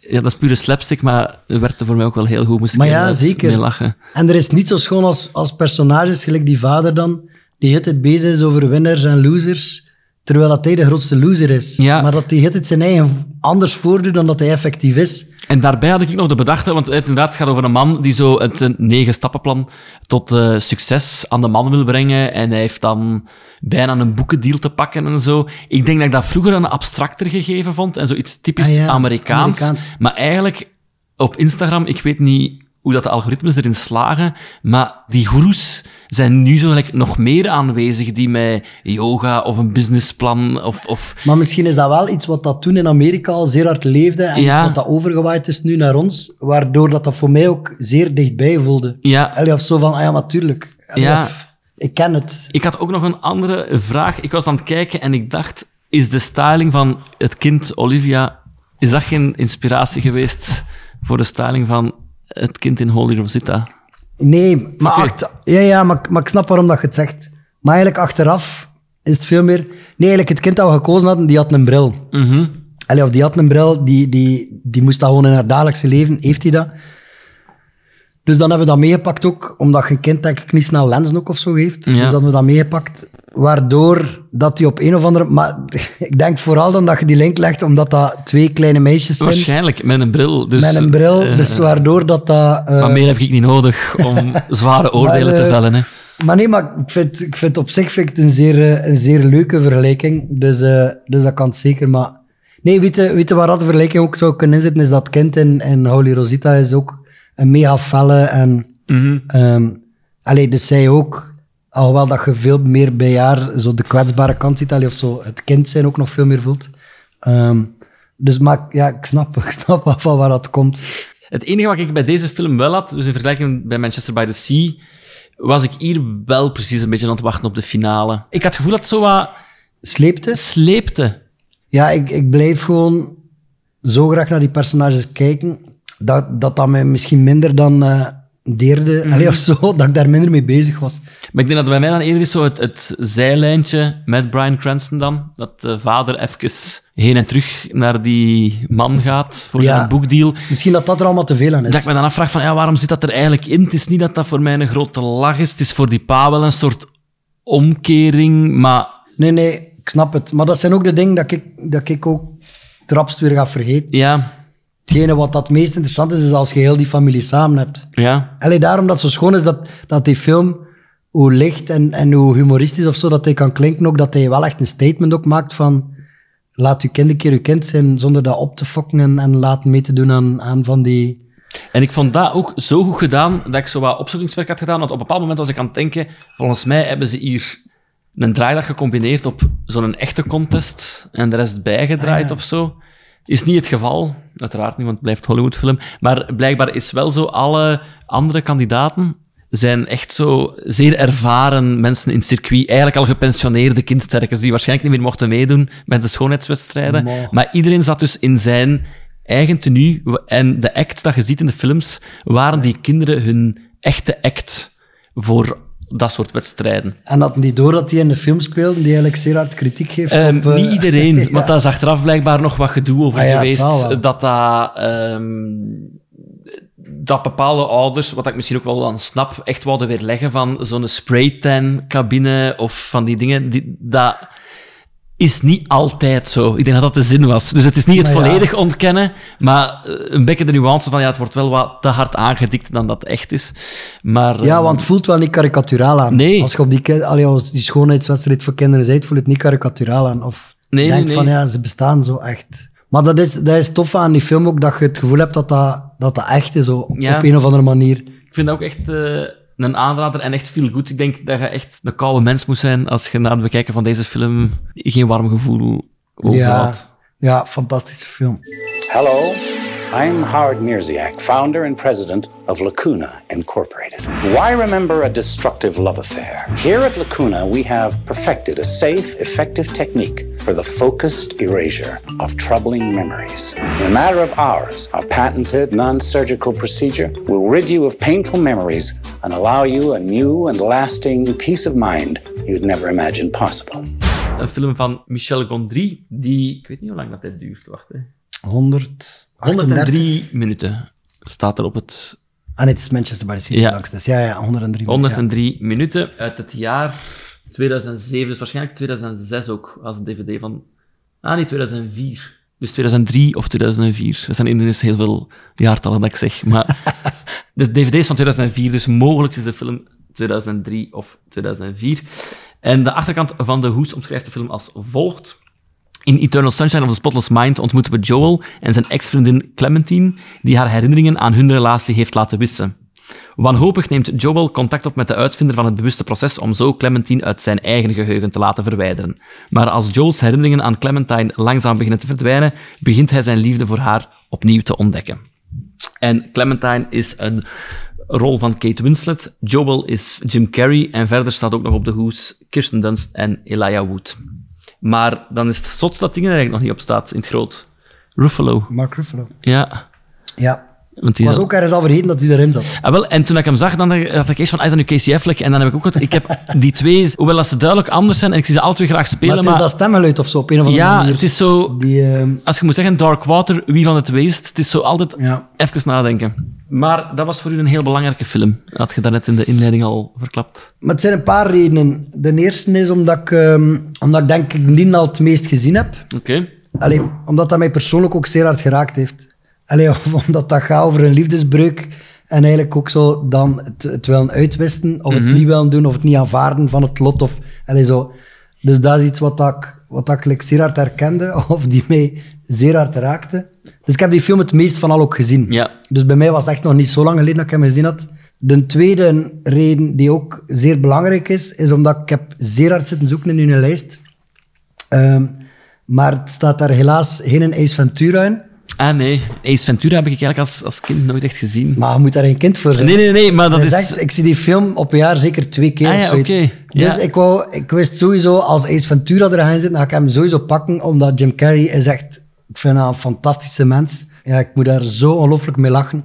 ja, dat is pure slapstick, maar het werkte voor mij ook wel heel goed. Moest ik Maar ja, zeker. mee lachen. En er is niet zo schoon als, als personages, gelijk die vader dan, die het bezig is over winners en losers, terwijl dat hij de grootste loser is. Ja. Maar dat hij het zijn eigen anders voordoet dan dat hij effectief is. En daarbij had ik nog de bedachte, want het inderdaad gaat over een man die zo het een negen stappenplan tot eh, succes aan de man wil brengen. En hij heeft dan bijna een boekendeal te pakken en zo. Ik denk dat ik dat vroeger een abstracter gegeven vond en zoiets typisch Ah ja, Amerikaans. Amerikaans. Maar eigenlijk op Instagram, ik weet niet hoe dat de algoritmes erin slagen, maar die goeroes zijn nu zo gelijk nog meer aanwezig die met yoga of een businessplan of... of Maar misschien is dat wel iets wat dat toen in Amerika al zeer hard leefde en Ja. iets wat dat overgewaaid is nu naar ons, waardoor dat, dat voor mij ook zeer dichtbij voelde. ja, Allee, of zo van, ah ja, natuurlijk. Ja. ik ken het. Ik had ook nog een andere vraag. Ik was aan het kijken en ik dacht, is de styling van het kind Olivia, is dat geen inspiratie geweest voor de styling van het kind in Holy Rosita? Nee, maar, ja, ja, maar, maar ik snap waarom dat je het zegt. Maar eigenlijk achteraf is het veel meer... Nee, eigenlijk het kind dat we gekozen hadden, die had een bril. Allee, of die had een bril, die, die, die moest dat gewoon in haar dagelijkse leven, heeft hij dat. Dus dan hebben we dat meegepakt ook, omdat je een kind denk ik niet snel lenzen ook of zo heeft. Ja. Dus dan hebben we dat meegepakt, waardoor dat die op een of andere... Maar ik denk vooral dan dat je die link legt, omdat dat twee kleine meisjes zijn Waarschijnlijk, met een bril. Dus, met een bril. eh, dus waardoor dat dat... eh, maar meer heb ik niet nodig om zware oordelen te eh, vellen. Hè. Maar nee, maar ik vind, ik vind op zich vind ik het een, zeer, een zeer leuke vergelijking. Dus, eh, dus dat kan het zeker. Maar Nee, weet je, weet je waar dat de vergelijking ook zou kunnen zitten, is dat kind in, in Holy Rosita is ook een mega felle en... ehm, allee, dus zij ook, alhoewel dat je veel meer bij haar zo de kwetsbare kant ziet, allee, of zo het kind zijn ook nog veel meer voelt. Ehm, dus maar, ja, ik snap, ik snap wel van waar dat komt. Het enige wat ik bij deze film wel had, dus in vergelijking bij Manchester by the Sea, was ik hier wel precies een beetje aan het wachten op de finale. Ik had het gevoel dat het zo wat Sleepte? sleepte. Ja, ik, ik blijf gewoon zo graag naar die personages kijken, dat dat, dat mij misschien minder dan eh deerde, allee, of zo, dat ik daar minder mee bezig was. Maar ik denk dat het bij mij dan eerder is zo het, het zijlijntje met Brian Cranston dan. Dat de vader even heen en terug naar die man gaat voor Ja. zijn boekdeal. Misschien dat dat er allemaal te veel aan is. Dat ik me dan afvraag van, ja, waarom zit dat er eigenlijk in? Het is niet dat dat voor mij een grote lach is. Het is voor die pa wel een soort omkering, maar... Nee, nee, ik snap het. Maar dat zijn ook de dingen dat ik, dat ik ook trapst weer ga vergeten. Ja, Hetgene wat dat meest interessant is, is als je heel die familie samen hebt. ja. Allee, daarom dat het zo schoon is dat, dat die film, hoe licht en, en hoe humoristisch of zo dat hij kan klinken, ook dat hij wel echt een statement ook maakt van laat uw kind een keer uw kind zijn zonder dat op te fokken en, en laten mee te doen aan, aan van die... En ik vond dat ook zo goed gedaan, dat ik zo wat opzoekingswerk had gedaan. Want op een bepaald moment was ik aan het denken, volgens mij hebben ze hier een draaidag gecombineerd op zo'n echte contest en de rest bijgedraaid of zo. Is niet het geval, uiteraard niet, want het blijft Hollywoodfilm. Maar blijkbaar is wel zo, alle andere kandidaten zijn echt zo zeer ervaren mensen in het circuit. Eigenlijk al gepensioneerde kindsterkers die waarschijnlijk niet meer mochten meedoen met de schoonheidswedstrijden. Maar iedereen zat dus in zijn eigen tenue. En de act dat je ziet in de films, waren die kinderen hun echte act voor dat soort wedstrijden. En dat die door dat die in de film speelde, die eigenlijk zeer hard kritiek geeft Ehm, op... eh, niet iedereen, ja. want daar is achteraf blijkbaar nog wat gedoe over Ah ja, geweest. Dat dat, ehm, dat bepaalde ouders, wat ik misschien ook wel aan snap, echt wouden weerleggen van zo'n spraytan-cabine of van die dingen. Die, dat is niet altijd zo. Ik denk dat dat de zin was. Dus het is niet het Maar ja. volledig ontkennen, maar eh, een beetje de nuance van ja, het wordt wel wat te hard aangedikt dan dat echt is. Maar, Ja, ehm, want het voelt wel niet karikaturaal aan. Nee. Als je op die, allee, als die schoonheidswedstrijd voor kinderen bent, voelt het niet karikaturaal aan. Of Nee, denk nee, van, ja, ze bestaan zo echt. Maar dat is, dat is tof aan die film ook, dat je het gevoel hebt dat dat, dat, dat echt is, zo, Ja. op een of andere manier. Ik vind dat ook echt eh, een aanrader en echt veel goed. Ik denk dat je echt een koude mens moet zijn als je na het bekijken van deze film geen warm gevoel Ja, overhoudt. ja, fantastische film. Hello, I'm Howard Mirziak, founder and president of Lacuna Incorporated. Why remember a destructive love affair? Here at Lacuna, we have perfected a safe, effective technique for the focused erasure of troubling memories. In a matter of hours, our patented non surgical procedure will rid you of painful memories and allow you a new and lasting peace of mind you'd never imagined possible. Een film van Michel Gondry, die... Ik weet niet hoe lang dat duurt, wacht. Hè. 100, 103 minuten staat er op het... En het is Manchester by the Sea, Ja. langs. Dus ja, ja, 103. 103 minuten uit het jaar 2007, dus waarschijnlijk 2006 ook, als een dvd van... Ah, nee, 2004. Dus 2003 of 2004. Er zijn ineens heel veel jaartallen dat ik zeg. Maar de dvd is van 2004, dus mogelijk is de film 2003 of 2004. En de achterkant van de hoes omschrijft de film als volgt. In Eternal Sunshine of the Spotless Mind ontmoeten we Joel en zijn ex-vriendin Clementine, die haar herinneringen aan hun relatie heeft laten wissen. Wanhopig neemt Joel contact op met de uitvinder van het bewuste proces om zo Clementine uit zijn eigen geheugen te laten verwijderen. Maar als Joel's herinneringen aan Clementine langzaam beginnen te verdwijnen, begint hij zijn liefde voor haar opnieuw te ontdekken. En Clementine is een rol van Kate Winslet, Joel is Jim Carrey en verder staat ook nog op de hoes Kirsten Dunst en Elijah Wood. Maar dan is het zotst dat ding er eigenlijk nog niet op staat in het groot. Ruffalo. Mark Ruffalo. Ja. Ja. Want die was ook ergens al vergeten dat hij erin zat. Ah, wel, en toen ik hem zag, dan had ik eerst van, ah, is dat nu Casey Affleck? En dan heb ik ook wat, ik heb die twee, hoewel dat ze duidelijk anders zijn, en ik zie ze alle twee graag spelen, maar het is dat stemgeluid of zo, op een of andere ja, manier. het is zo... Die, ehm, Als je moet zeggen, Dark Water, wie van het weest, het is zo altijd Ja. even nadenken. Maar dat was voor u een heel belangrijke film. Had je daarnet in de inleiding al verklapt. Maar het zijn een paar redenen. De eerste is omdat ik, ehm, omdat ik denk ik die al het meest gezien heb. Oké. Allee, omdat dat mij persoonlijk ook zeer hard geraakt heeft. Allee, omdat dat gaat over een liefdesbreuk. En eigenlijk ook zo dan het, het willen uitwisten, of het niet willen doen, of het niet aanvaarden van het lot. Of, allee, zo. Dus dat is iets wat ik, wat ik like zeer hard herkende, of die mij zeer hard raakte. Dus ik heb die film het meest van al ook gezien. Ja. Dus bij mij was het echt nog niet zo lang geleden dat ik hem gezien had. De tweede reden die ook zeer belangrijk is, is omdat ik heb zeer hard zitten zoeken in hun lijst. Ehm, maar het staat daar helaas geen Ace Ventura in. Ah, nee. Ace Ventura heb ik eigenlijk als, als kind nooit echt gezien. Maar je moet daar geen kind voor zijn. Nee, nee, nee, maar dat is... ik zie die film op een jaar zeker twee keer Ah of ja, zoiets. oké. Dus Ja. ik, wou, ik wist sowieso, als Ace Ventura er gaan zitten, dan ga ik hem sowieso pakken, omdat Jim Carrey is echt... Ik vind hem een fantastische mens. Ja, ik moet daar zo ongelooflijk mee lachen.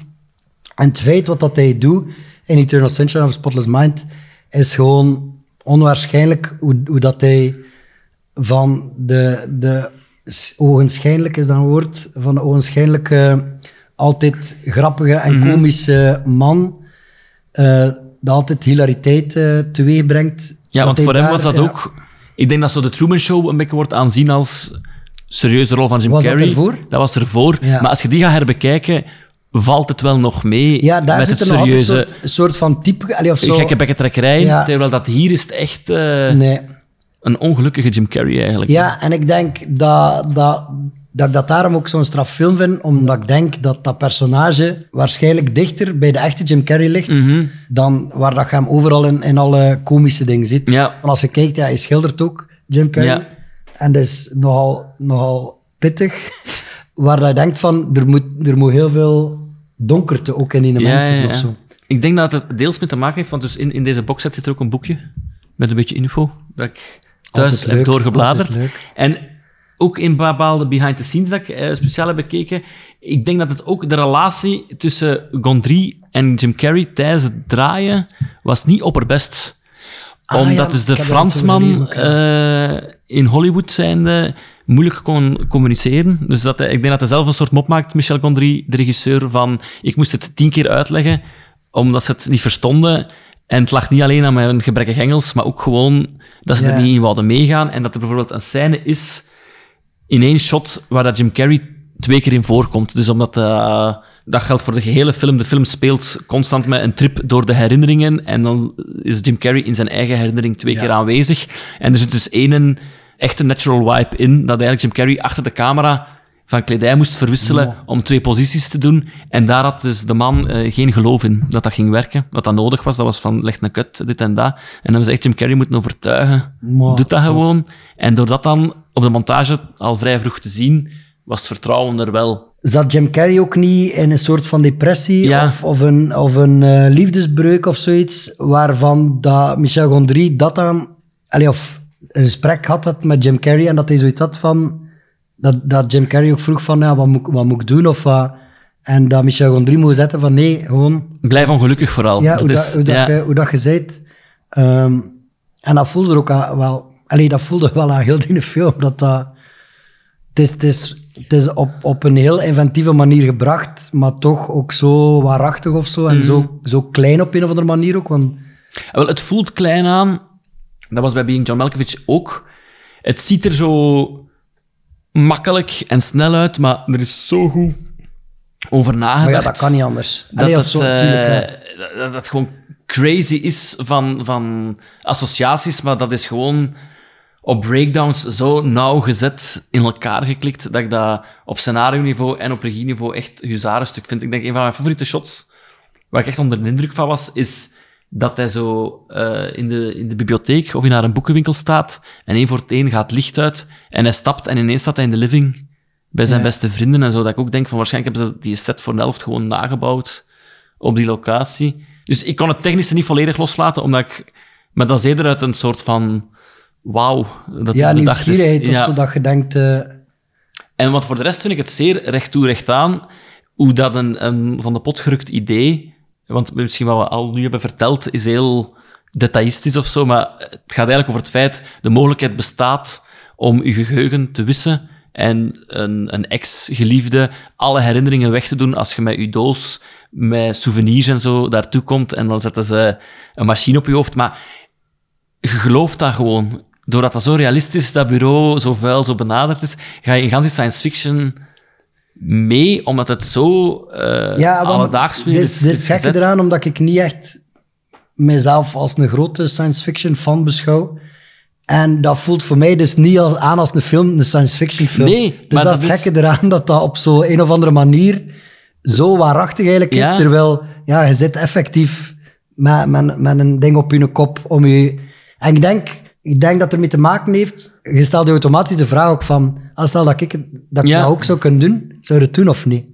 En het feit wat dat hij doet in Eternal Sunshine of Spotless Mind, is gewoon onwaarschijnlijk hoe, hoe dat hij van de, de ogenschijnlijk, is dat een woord, van de ogenschijnlijke, altijd grappige en Mhm. komische man, eh dat altijd hilariteit eh teweeg brengt. Ja, want voor hem daar- was dat ja. ook... Ik denk dat zo de Truman Show een beetje wordt aanzien als serieuze rol van Jim Was dat Carrey. ervoor? Dat was ervoor. Ja. Maar als je die gaat herbekijken, valt het wel nog mee Ja, daar met zit het er serieuze... een soort, een soort van type... allee, of zo. Gekke bekkentrekkerij. Ja. Terwijl dat hier is het echt eh, Nee. een ongelukkige Jim Carrey eigenlijk. Ja, en ik denk dat, dat, dat ik dat daarom ook zo'n straf film vind, omdat ik denk dat dat personage waarschijnlijk dichter bij de echte Jim Carrey ligt, Mhm. dan waar dat je hem overal in, in alle komische dingen ziet. Ja. Want als je kijkt, ja, hij schildert ook, Jim Carrey. En dat is nogal, nogal pittig, waar dat je denkt van, er moet, er moet heel veel donkerte ook in die Ja, mensen ja, of zo. Ik denk dat het deels met te maken heeft, want dus in, in deze boxset zit er ook een boekje met een beetje info dat ik thuis Altijd heb leuk, doorgebladerd. En ook in bepaalde behind the scenes dat ik eh, speciaal heb bekeken, ik denk dat het ook de relatie tussen Gondry en Jim Carrey tijdens het draaien was niet opperbest. Ah, Omdat ja, dus de Fransman eh, in Hollywood zijnde moeilijk kon communiceren. Dus dat hij, ik denk dat hij zelf een soort mop maakt, Michel Gondry, de regisseur, van ik moest het tien keer uitleggen, omdat ze het niet verstonden. En het lag niet alleen aan mijn gebrekkig Engels, maar ook gewoon dat ze er niet in wouden meegaan. En dat er bijvoorbeeld een scène is in één shot waar dat Jim Carrey twee keer in voorkomt. Dus omdat eh, dat geldt voor de gehele film. De film speelt constant met een trip door de herinneringen. En dan is Jim Carrey in zijn eigen herinnering twee Ja. keer aanwezig. En er zit dus één echte natural wipe in, dat eigenlijk Jim Carrey achter de camera van kledij moest verwisselen om twee posities te doen. En daar had dus de man eh, geen geloof in dat dat ging werken. Dat dat nodig was, dat was van leg een kut, dit en dat. En dan hebben ze echt Jim Carrey moeten overtuigen. Doet dat gewoon. En door dat dan op de montage al vrij vroeg te zien, was het vertrouwen er wel. Zat Jim Carrey ook niet in een soort van depressie Ja. of, of een, of een eh, liefdesbreuk of zoiets, waarvan dat Michel Gondry dat dan, allee, of een gesprek had had met Jim Carrey en dat hij zoiets had van, dat, dat Jim Carrey ook vroeg van, ja, wat moet, ik- wat moet ik doen? Of, wat? en dat Michel Gondry moest zetten van, nee, gewoon, Blijf ongelukkig vooral. ja, Dat hoe, is- dat, hoe, dat je, hoe dat je zijt. Ehm, en dat voelde er ook aan- wel... Allee, dat voelde wel aan heel die film. Dat dat, het is, het is, het is op, op een heel inventieve manier gebracht, maar toch ook zo waarachtig of zo. En Mhm. zo, zo klein op een of andere manier ook. Want, Wel, het voelt klein aan. Dat was bij Being John Malkovich ook. Het ziet er zo makkelijk en snel uit, maar er is zo goed over nagedacht. maar ja, dat kan niet anders. dat Allee, het, zo, eh, tuurlijk, dat- dat gewoon crazy is van, van associaties, maar dat is gewoon op breakdowns zo nauw gezet in elkaar geklikt, dat ik dat op scenario-niveau en op regieniveau echt huzarenstuk vind. Ik denk, een van mijn favoriete shots, waar ik echt onder de indruk van was, is dat hij zo eh, in, de, in de bibliotheek of in haar een boekenwinkel staat en één voor het één gaat licht uit en hij stapt en ineens staat hij in de living bij zijn Ja. beste vrienden en zo. Dat ik ook denk van waarschijnlijk hebben ze die set voor de helft gewoon nagebouwd op die locatie. Dus ik kon het technische niet volledig loslaten, omdat ik... Maar dat is eerder uit een soort van... Wauw, dat ja, bedacht is. nieuwsgierigheid Ja. of zo, dat je denkt... eh, En wat voor de rest vind ik het zeer recht toe, recht aan, hoe dat een, een van de pot gerukt idee, want misschien wat we al nu hebben verteld, is heel detailistisch of zo, maar het gaat eigenlijk over het feit, de mogelijkheid bestaat om je geheugen te wissen en een, een ex-geliefde alle herinneringen weg te doen als je met je doos met souvenirs en zo daartoe komt en dan zetten ze een machine op je hoofd. Maar je gelooft dat gewoon. Doordat dat zo realistisch is, dat bureau zo vuil, zo benaderd is, ga je in gans die science fiction mee, omdat het zo eh Ja, alledaags weer is, is, dit is is het gekke eraan, omdat ik niet echt mezelf als een grote science fiction fan beschouw. En dat voelt voor mij dus niet als, aan als een film, een science fiction film. Nee, dus maar dat, dat is het is- gekke eraan, dat dat op zo'n een of andere manier zo waarachtig eigenlijk is. Ja. Terwijl, ja, je zit effectief met, met, met een ding op je kop om je... En ik denk, ik denk dat het ermee te maken heeft... Je stelt je automatisch de vraag ook van... Als stel dat ik, dat, ik Ja. dat ook zou kunnen doen, zou je het doen of niet?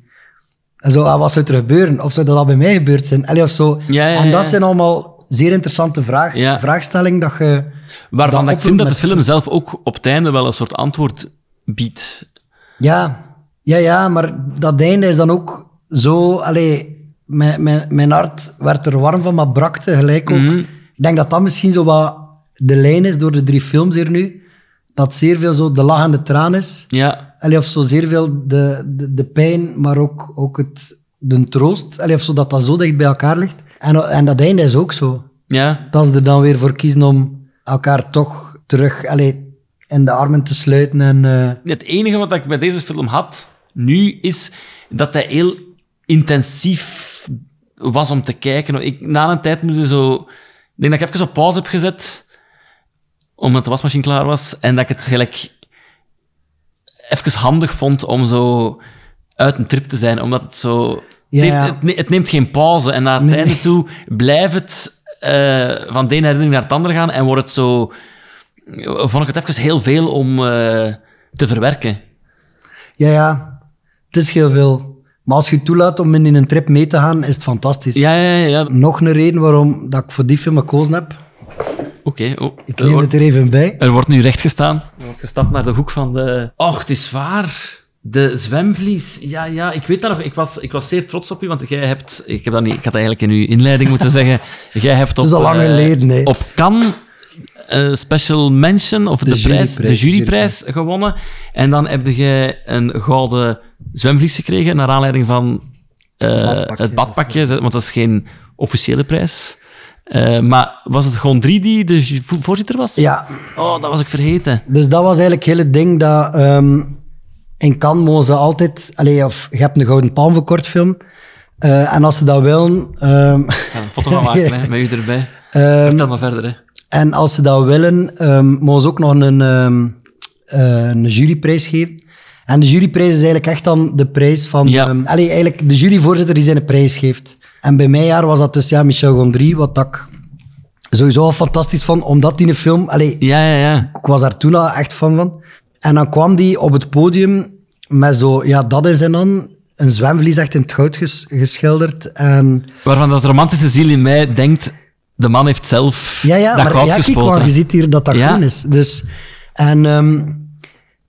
En zo, ah, wat zou er gebeuren? Of zou dat al bij mij gebeurd zijn? Allee, of zo. Ja, ja, en dat ja. zijn allemaal zeer interessante vraag, Ja. vraagstellingen dat je... Waarvan dat ik vind dat de film zelf ook op het einde wel een soort antwoord biedt. Ja, ja, ja, maar dat einde is dan ook zo... Allee, mijn, mijn, mijn hart werd er warm van, maar brak tegelijk ook. Mhm. Ik denk dat dat misschien zo wat de lijn is door de drie films hier nu. Dat zeer veel zo de lach en de traan is. Ja, Allee, of zo zeer veel de, de, de pijn, maar ook, ook het, de troost. Allee, of zo dat dat zo dicht bij elkaar ligt. En, en dat einde is ook zo. ja. Dat ze er dan weer voor kiezen om elkaar toch terug allee, in de armen te sluiten. En, eh, Het enige wat ik bij deze film had, nu, is dat hij heel intensief was om te kijken. Ik, na een tijd moet je zo... Ik denk dat ik even op pauze heb gezet, omdat de wasmachine klaar was, en dat ik het gelijk even handig vond om zo uit een trip te zijn, omdat het zo... Het, Ja, heeft- ja. het, ne- het neemt geen pauze, en naar het Nee. einde toe blijft het eh, van de ene herinnering naar het andere gaan, en wordt het zo... Vond ik het even heel veel om eh, te verwerken. Ja, ja. Het is heel veel. Maar als je het toelaat om in een trip mee te gaan, is het fantastisch. Ja, ja. ja. Nog een reden waarom dat ik voor die film gekozen heb. Oké. oh. Ik neem het er even bij. er wordt nu recht gestaan. Er wordt gestapt naar de hoek van de... Och, het is waar. De zwemvlies. Ja, ja, ik weet dat nog. Ik was, ik was zeer trots op u, want jij hebt... Ik, heb dat niet, ik had eigenlijk in uw inleiding moeten zeggen. Jij hebt op... is al lang eh, geleden. Op Cannes eh, special mention, of de, prijs, juryprijs, de de juryprijs gewonnen. En dan heb jij een gouden zwemvlies gekregen, naar aanleiding van eh, Badpakje, het badpakje, want dat is geen officiële prijs. Eh, maar was het gewoon drie die de voorzitter was? Ja, Oh, dat was ik vergeten. dus dat was eigenlijk heel het ding dat... ehm, in Cannes mogen ze altijd... Allee, of je hebt een Gouden Palm voor kortfilm. Eh, en als ze dat willen... ehm, Ja, een foto van maken, hè, met u erbij. ehm, Vertel maar verder, hè. En als ze dat willen, mogen ze ook nog een, eh, een juryprijs geven. En de juryprijs is eigenlijk echt dan de prijs van... Ja. allee, eigenlijk de juryvoorzitter die zijn prijs geeft. En bij mij jaar was dat dus ja, Michel Gondry, wat dat ik sowieso al fantastisch vond, omdat die een film... Allee, Ja, ja, ja. ik was daar toen al echt fan van. En dan kwam die op het podium met zo... Ja, dat is en dan een zwemvlies echt in het goud ges- geschilderd. En Waarvan dat romantische ziel in mij denkt, de man heeft zelf Ja, ja, dat maar goud ja, kijk, gespoten. want je ziet hier dat dat Ja. is. Dus, en, ehm,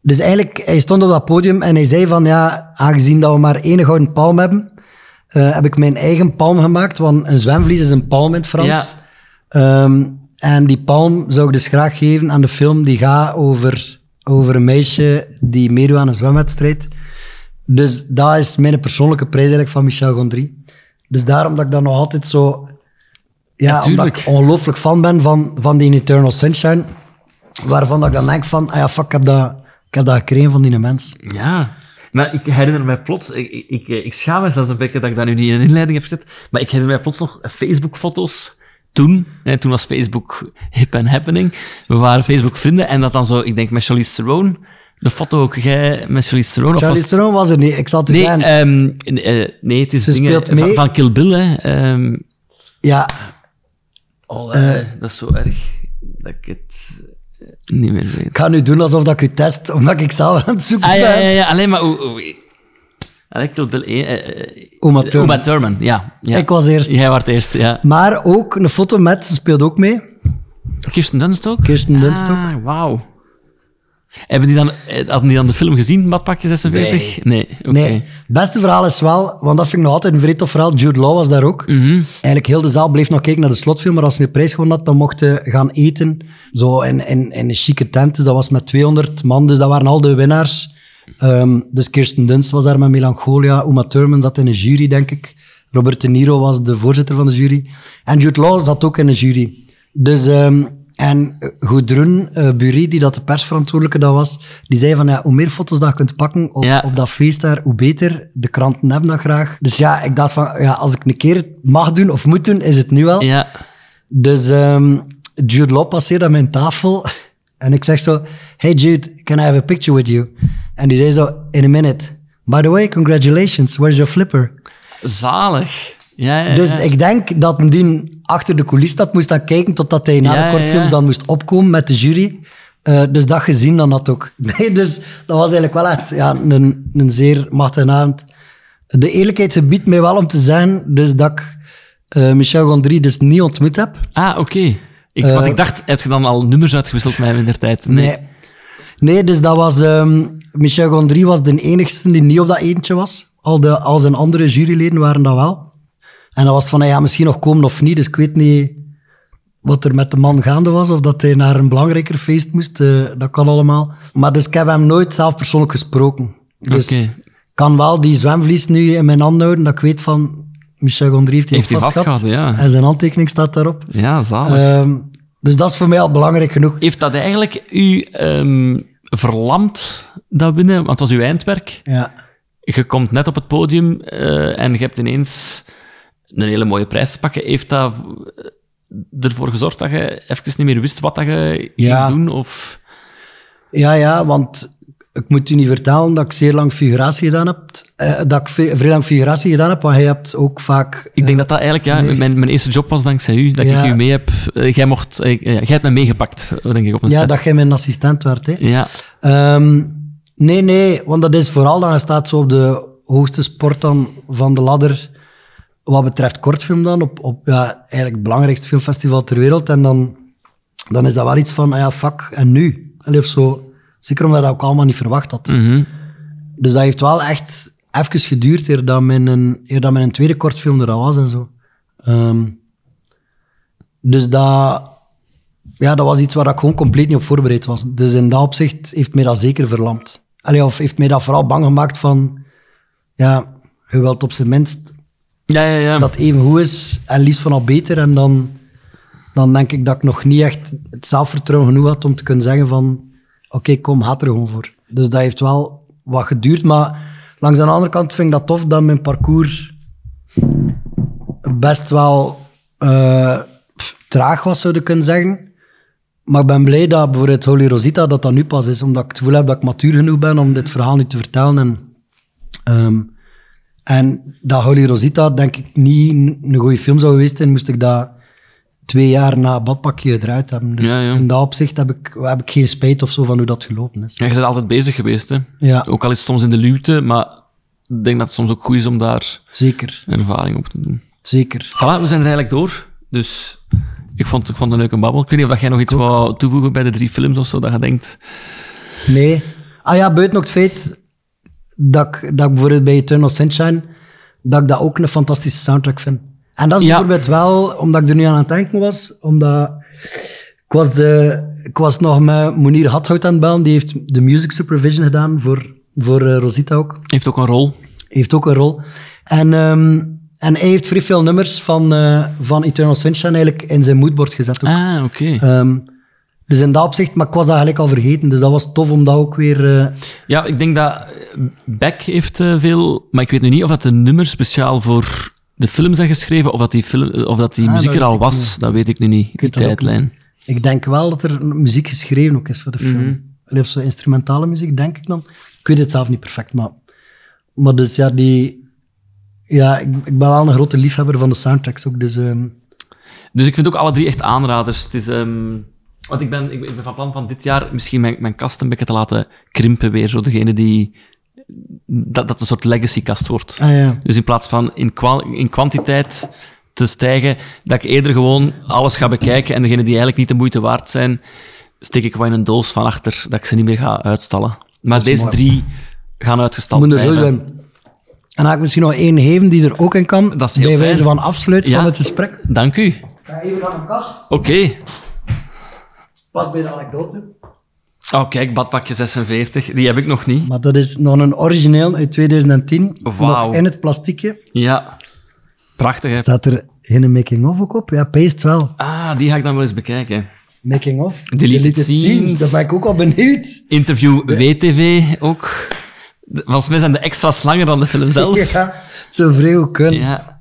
dus eigenlijk, hij stond op dat podium en hij zei van, ja, aangezien dat we maar één gouden palm hebben, eh, heb ik mijn eigen palm gemaakt, want een zwemvlies is een palm in het Frans. Ehm, en die palm zou ik dus graag geven aan de film die gaat over, over een meisje die meedoet aan een zwemwedstrijd. Dus dat is mijn persoonlijke prijs eigenlijk van Michel Gondry. Dus daarom dat ik dan nog altijd zo... Ja, Ja, omdat ik ongelooflijk fan ben van, van die Eternal Sunshine. Waarvan dat ik dan denk van, ah ja, fuck, ik heb dat, ik heb dat gekregen van die mens. Ja. Maar ik herinner mij plots, ik, ik, ik, schaam me zelfs een beetje dat ik dat nu niet in een inleiding heb gezet, maar ik herinner mij plots nog Facebook-foto's toen. Hè, toen was Facebook hip en happening. We waren Facebook-vrienden en dat dan zo, ik denk met Charlize Theron, de foto ook, jij met Charlize Theron? of Charlie was- Theron was er niet, ik het u Nee, zeggen. ehm, eh, nee, het is dingen van, van Kill Bill, hè. Ehm, ja, oh, eh, dat is zo erg dat ik het eh, niet meer weet. ik ga nu doen alsof dat ik u test, omdat ik zelf aan het zoeken Ah, ja, ben. ja, ja, alleen maar... Allee, Kill Bill 1... eh, Uma Thurman. Ja, ja. Ik was eerst. Jij was eerst, ja. Maar ook een foto met, ze speelt ook mee, Kirsten Dunst ook? Kirsten Dunst ook. Ah, wauw. Hebben die dan, eh, hadden die dan de film gezien, Badpakje 46? Nee. Nee, het beste verhaal is wel, want dat vind ik nog altijd een vrij tof verhaal. Jude Law was daar ook. Mhm. Eigenlijk heel de zaal bleef nog kijken naar de slotfilm, maar als ze de prijs gewonnen had, dan mochten gaan eten. Zo in, in, in een chique tent, dus dat was met 200 man, dus dat waren al de winnaars. Ehm, dus Kirsten Dunst was daar met Melancholia, Uma Thurman zat in een jury, denk ik. Robert De Niro was de voorzitter van de jury. En Jude Law zat ook in een jury. Dus... ehm, en Goudrun uh, Bury, die dat de persverantwoordelijke dat was, die zei van ja, hoe meer foto's dat je kunt pakken op, Ja. op dat feest daar, hoe beter. De kranten hebben dat graag. Dus ja, ik dacht van, ja, als ik een keer het mag doen of moet doen, is het nu wel. Ja. Dus ehm Jude Law passeerde aan mijn tafel En ik zeg zo, hey Jude, can I have a picture with you? En die zei zo, in a minute. By the way, congratulations, where's your flipper? Zalig. Ja, ja, Dus ik denk dat die achter de coulissen dat moest gaan kijken totdat hij na de kortfilms dan moest opkomen met de jury. Eh, dus dat gezien dan dat ook. Nee, dus dat was eigenlijk wel echt ja, een, een zeer machtige avond. De eerlijkheid gebiedt mij wel om te zijn dus dat ik eh, Michel Gondry dus niet ontmoet heb. Ah, oké. Ik, Eh, want ik dacht, heb je dan al nummers uitgewisseld met hem in der tijd? Nee. Nee, dus dat was... ehm, Michel Gondry was de enigste die niet op dat eentje was. Al, de, al zijn andere juryleden waren dat wel. En dat was van, ja, misschien nog komen of niet. Dus ik weet niet wat er met de man gaande was. Of dat hij naar een belangrijker feest moest. eh, dat kan allemaal. Maar dus ik heb hem nooit zelf persoonlijk gesproken. Dus ik kan wel die zwemvlies nu in mijn hand houden. Dat ik weet van... Michel Gondry heeft die Heeft hij vastgehad. ja. En zijn handtekening staat daarop. Ja, zalig. Ehm, dus dat is voor mij al belangrijk genoeg. Heeft dat eigenlijk u ehm, verlamd, dat winnen? Want het was uw eindwerk. Ja. Je komt net op het podium eh, en je hebt ineens een hele mooie prijs te pakken. Heeft dat v- ervoor gezorgd dat je even niet meer wist wat dat je Ja. ging doen? Of... Ja, ja, want ik moet u niet vertellen dat ik zeer lang figuratie gedaan heb. eh, dat ik vrij lang figuratie gedaan heb, want jij hebt ook vaak... Ik denk dat dat eigenlijk ja, nee. mijn, mijn eerste job was dankzij u, dat Ja. ik u mee heb. eh, jij, mocht, eh, jij hebt me meegepakt, denk ik, op een Ja, set. dat jij mijn assistent werd. Hè. Ja, Ehm, nee, nee, want dat is vooral dan je staat zo op de hoogste sport dan van de ladder wat betreft kortfilm dan, op, op ja, eigenlijk het belangrijkste filmfestival ter wereld. En dan, dan is dat wel iets van, ah ja, fuck, en nu? Allee, of zo. Zeker omdat ik dat ook allemaal niet verwacht had. mhm. Dus dat heeft wel echt even geduurd eer dat mijn, eer dat mijn tweede kortfilm er al was en zo. Ehm, dus dat, ja, dat was iets waar ik gewoon compleet niet op voorbereid was. Dus in dat opzicht heeft mij dat zeker verlamd. Allee, of heeft mij dat vooral bang gemaakt van... Ja, je wilt op zijn minst ja, ja. ja. dat even goed is en liefst van al beter. En dan, dan denk ik dat ik nog niet echt het zelfvertrouwen genoeg had om te kunnen zeggen van... Oké, kom, ga er gewoon voor. Dus dat heeft wel wat geduurd. Maar langs de andere kant vind ik dat tof dat mijn parcours best wel pff, traag was, zou je kunnen zeggen. Maar ik ben blij dat bijvoorbeeld Holy Rosita dat dat nu pas is. Omdat ik het gevoel heb dat ik matuur genoeg ben om dit verhaal nu te vertellen. En, ehm, en dat Holy Rosita denk ik niet een goede film zou geweest zijn, moest ik dat twee jaar na Badpakje gedraaid hebben. Dus Ja, ja. in dat opzicht heb ik, heb ik geen spijt of zo van hoe dat gelopen is. Ja, je bent altijd bezig geweest, hè? Ja. Ook al is het soms in de luwte, maar ik denk dat het soms ook goed is om daar Zeker, ervaring op te doen. zeker. Voilà, we zijn er eigenlijk door. Dus ik vond, ik vond het een leuke babbel. Ik weet niet of jij nog iets wou toevoegen bij de drie films of zo, dat je denkt... Nee. Ah ja, buiten ook het feit dat ik, dat ik bijvoorbeeld bij Eternal Sunshine, dat ik dat ook een fantastische soundtrack vind. En dat is Ja. bijvoorbeeld wel, omdat ik er nu aan het denken was, omdat ik was, de, ik was nog met Monier Hathout aan het bellen, die heeft de music supervision gedaan voor, voor eh, Rosita ook. Heeft ook een rol. Heeft ook een rol. En, ehm, en hij heeft vrij veel nummers van, eh, van Eternal Sunshine eigenlijk in zijn moodboard gezet ook. Ah, oké. Ehm, dus in dat opzicht, maar ik was dat eigenlijk al vergeten, dus dat was tof om dat ook weer... eh, Ja, ik denk dat Beck heeft eh, veel... Maar ik weet nu niet of dat de nummers speciaal voor de film zijn geschreven, of dat die, film, of dat die Ah, muziek dat er al ik was. niet. Dat weet ik nu niet, die dat ook tijdlijn. Ik denk wel dat er muziek geschreven ook is voor de film. Allee, Of zo instrumentale muziek, denk ik dan. Ik weet het zelf niet perfect, maar... Maar dus ja, die... Ja, ik, ik ben wel een grote liefhebber van de soundtracks ook, dus... ehm, Dus ik vind ook alle drie echt aanraders. Het is, ehm, want ik ben, ik ben ik ben van plan van dit jaar misschien mijn, mijn kast een beetje te laten krimpen weer. Zo degene die... Dat, dat een soort legacy-kast wordt. Ah ja. Dus in plaats van in, kwa- in kwantiteit te stijgen, dat ik eerder gewoon alles ga bekijken en degenen die eigenlijk niet de moeite waard zijn, steek ik wel in een doos van achter, dat ik ze niet meer ga uitstallen. Maar deze mooi. drie gaan uitgestald moet er zo blijven. zijn. En dan ga ik misschien nog één geven die er ook in kan, Dat is heel bij wijze van afsluit Ja. van het gesprek. Dank u. ga even naar mijn kast. Oké. Pas bij de anekdote. Oh, kijk, badpakje 46. Die heb ik nog niet. Maar dat is nog een origineel uit 2010. Wauw. Nog in het plastiekje. Ja. Prachtig, hè? Staat er geen making-of ook op? Ja, paste wel. Ah, die ga ik dan wel eens bekijken. Making-of. Deleted scenes. Daar ben ik ook al benieuwd. Interview WTV ook. De- Volgens mij zijn de extra's langer dan de film zelf. Ja, het zou vrij goed kunnen. Ja.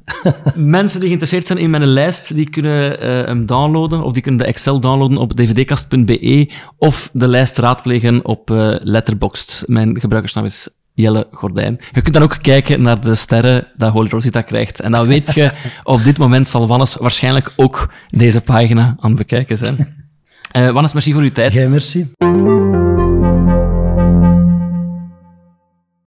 Mensen die geïnteresseerd zijn in mijn lijst, die kunnen eh, hem downloaden, of die kunnen de Excel downloaden op dvdkast.be, of de lijst raadplegen op eh Letterboxd. Mijn gebruikersnaam is Jelle Gordijn. Je kunt dan ook kijken naar de sterren dat Holy Rosita krijgt. En dan weet je, op dit moment zal Wannes waarschijnlijk ook deze pagina aan het bekijken zijn. Eh Wannes, merci voor uw tijd. Merci.